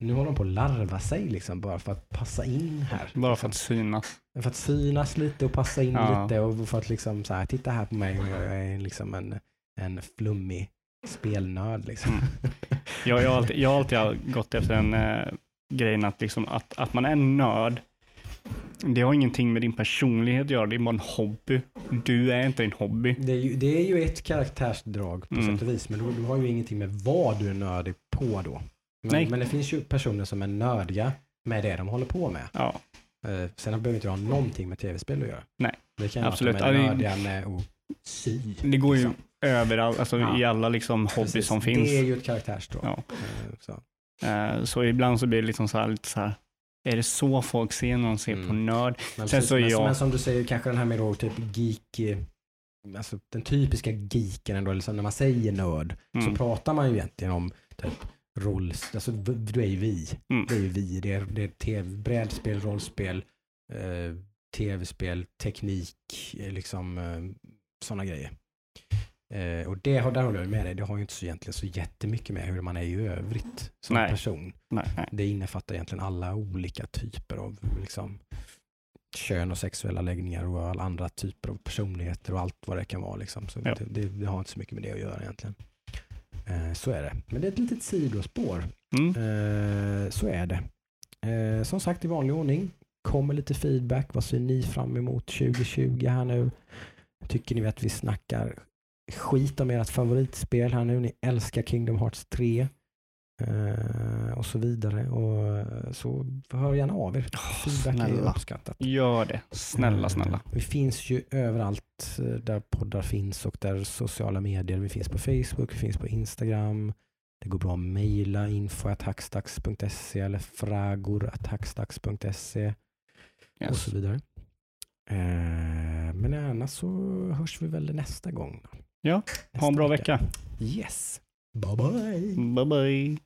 nu håller de på att larva sig liksom bara för att passa in här. Bara för att synas. för att synas lite och passa in Ja. lite och för att liksom så här, titta här på mig och jag är liksom en, en flummig spelnörd liksom. Mm. *laughs* Jag, jag, har alltid, jag har alltid gått efter den eh, grejen att, liksom, att, att man är nörd Det har ingenting med din personlighet att göra, det är bara en hobby. Du är inte en hobby. Det är ju, det är ju ett karaktärsdrag på Mm. sätt och vis, men du, du har ju ingenting med vad du är nördig på då. Men, Nej. men det finns ju personer som är nördiga med det de håller på med. Ja, Eh, sen behöver inte det ha någonting med tv-spel att göra. Nej. Det kan Absolut. vara att de är nördiga med att sy. det går ju liksom. överallt, alltså Ja. i alla liksom Precis. som finns. Det är ju ett karaktärsdrag. Ja. Eh, så. Eh, Så ibland så blir det liksom så här, lite så här, är det så folk ser när de ser Mm. på nörd? Men, Sen precis, så är men, jag- men som du säger, kanske den här med då typ geek, alltså den typiska geeken ändå, liksom när man säger nörd, Mm. så pratar man ju egentligen om typ roll, alltså du är ju vi. Mm. Det är ju vi, det är, det är TV, brädspel, rollspel, eh, tv-spel, teknik, eh, liksom eh, sådana grejer. Eh, och det har, där håller jag med dig, det har ju inte så egentligen så jättemycket med hur man är i övrigt som Nej. person. Nej, nej. Det innefattar egentligen alla olika typer av liksom, kön och sexuella läggningar och alla andra typer av personligheter och allt vad det kan vara. Liksom. Så Ja. det, det, det har inte så mycket med det att göra egentligen. Eh, så är det. Men det är ett litet sidospår. Mm. Eh, så är det. Eh, som sagt i vanlig ordning kommer lite feedback. Vad ser ni fram emot 2020 här nu? Tycker ni att vi snackar skit om ert favoritspel här nu? Ni älskar Kingdom Hearts 3 eh, och så vidare. Och eh, så hör gärna av er. Åh, Feedback är uppskattat. Gör det. Snälla, Eh, snälla. Vi finns ju överallt eh, där poddar finns och där sociala medier. Vi finns på Facebook, vi finns på Instagram. Det går bra att mejla info.hackstacks.se eller fragor.hackstacks.se och Yes. så vidare. Eh, men annars så hörs vi väl nästa gång. Ja, Nästa Ha en bra vecka. Yes. Bye bye. Bye bye.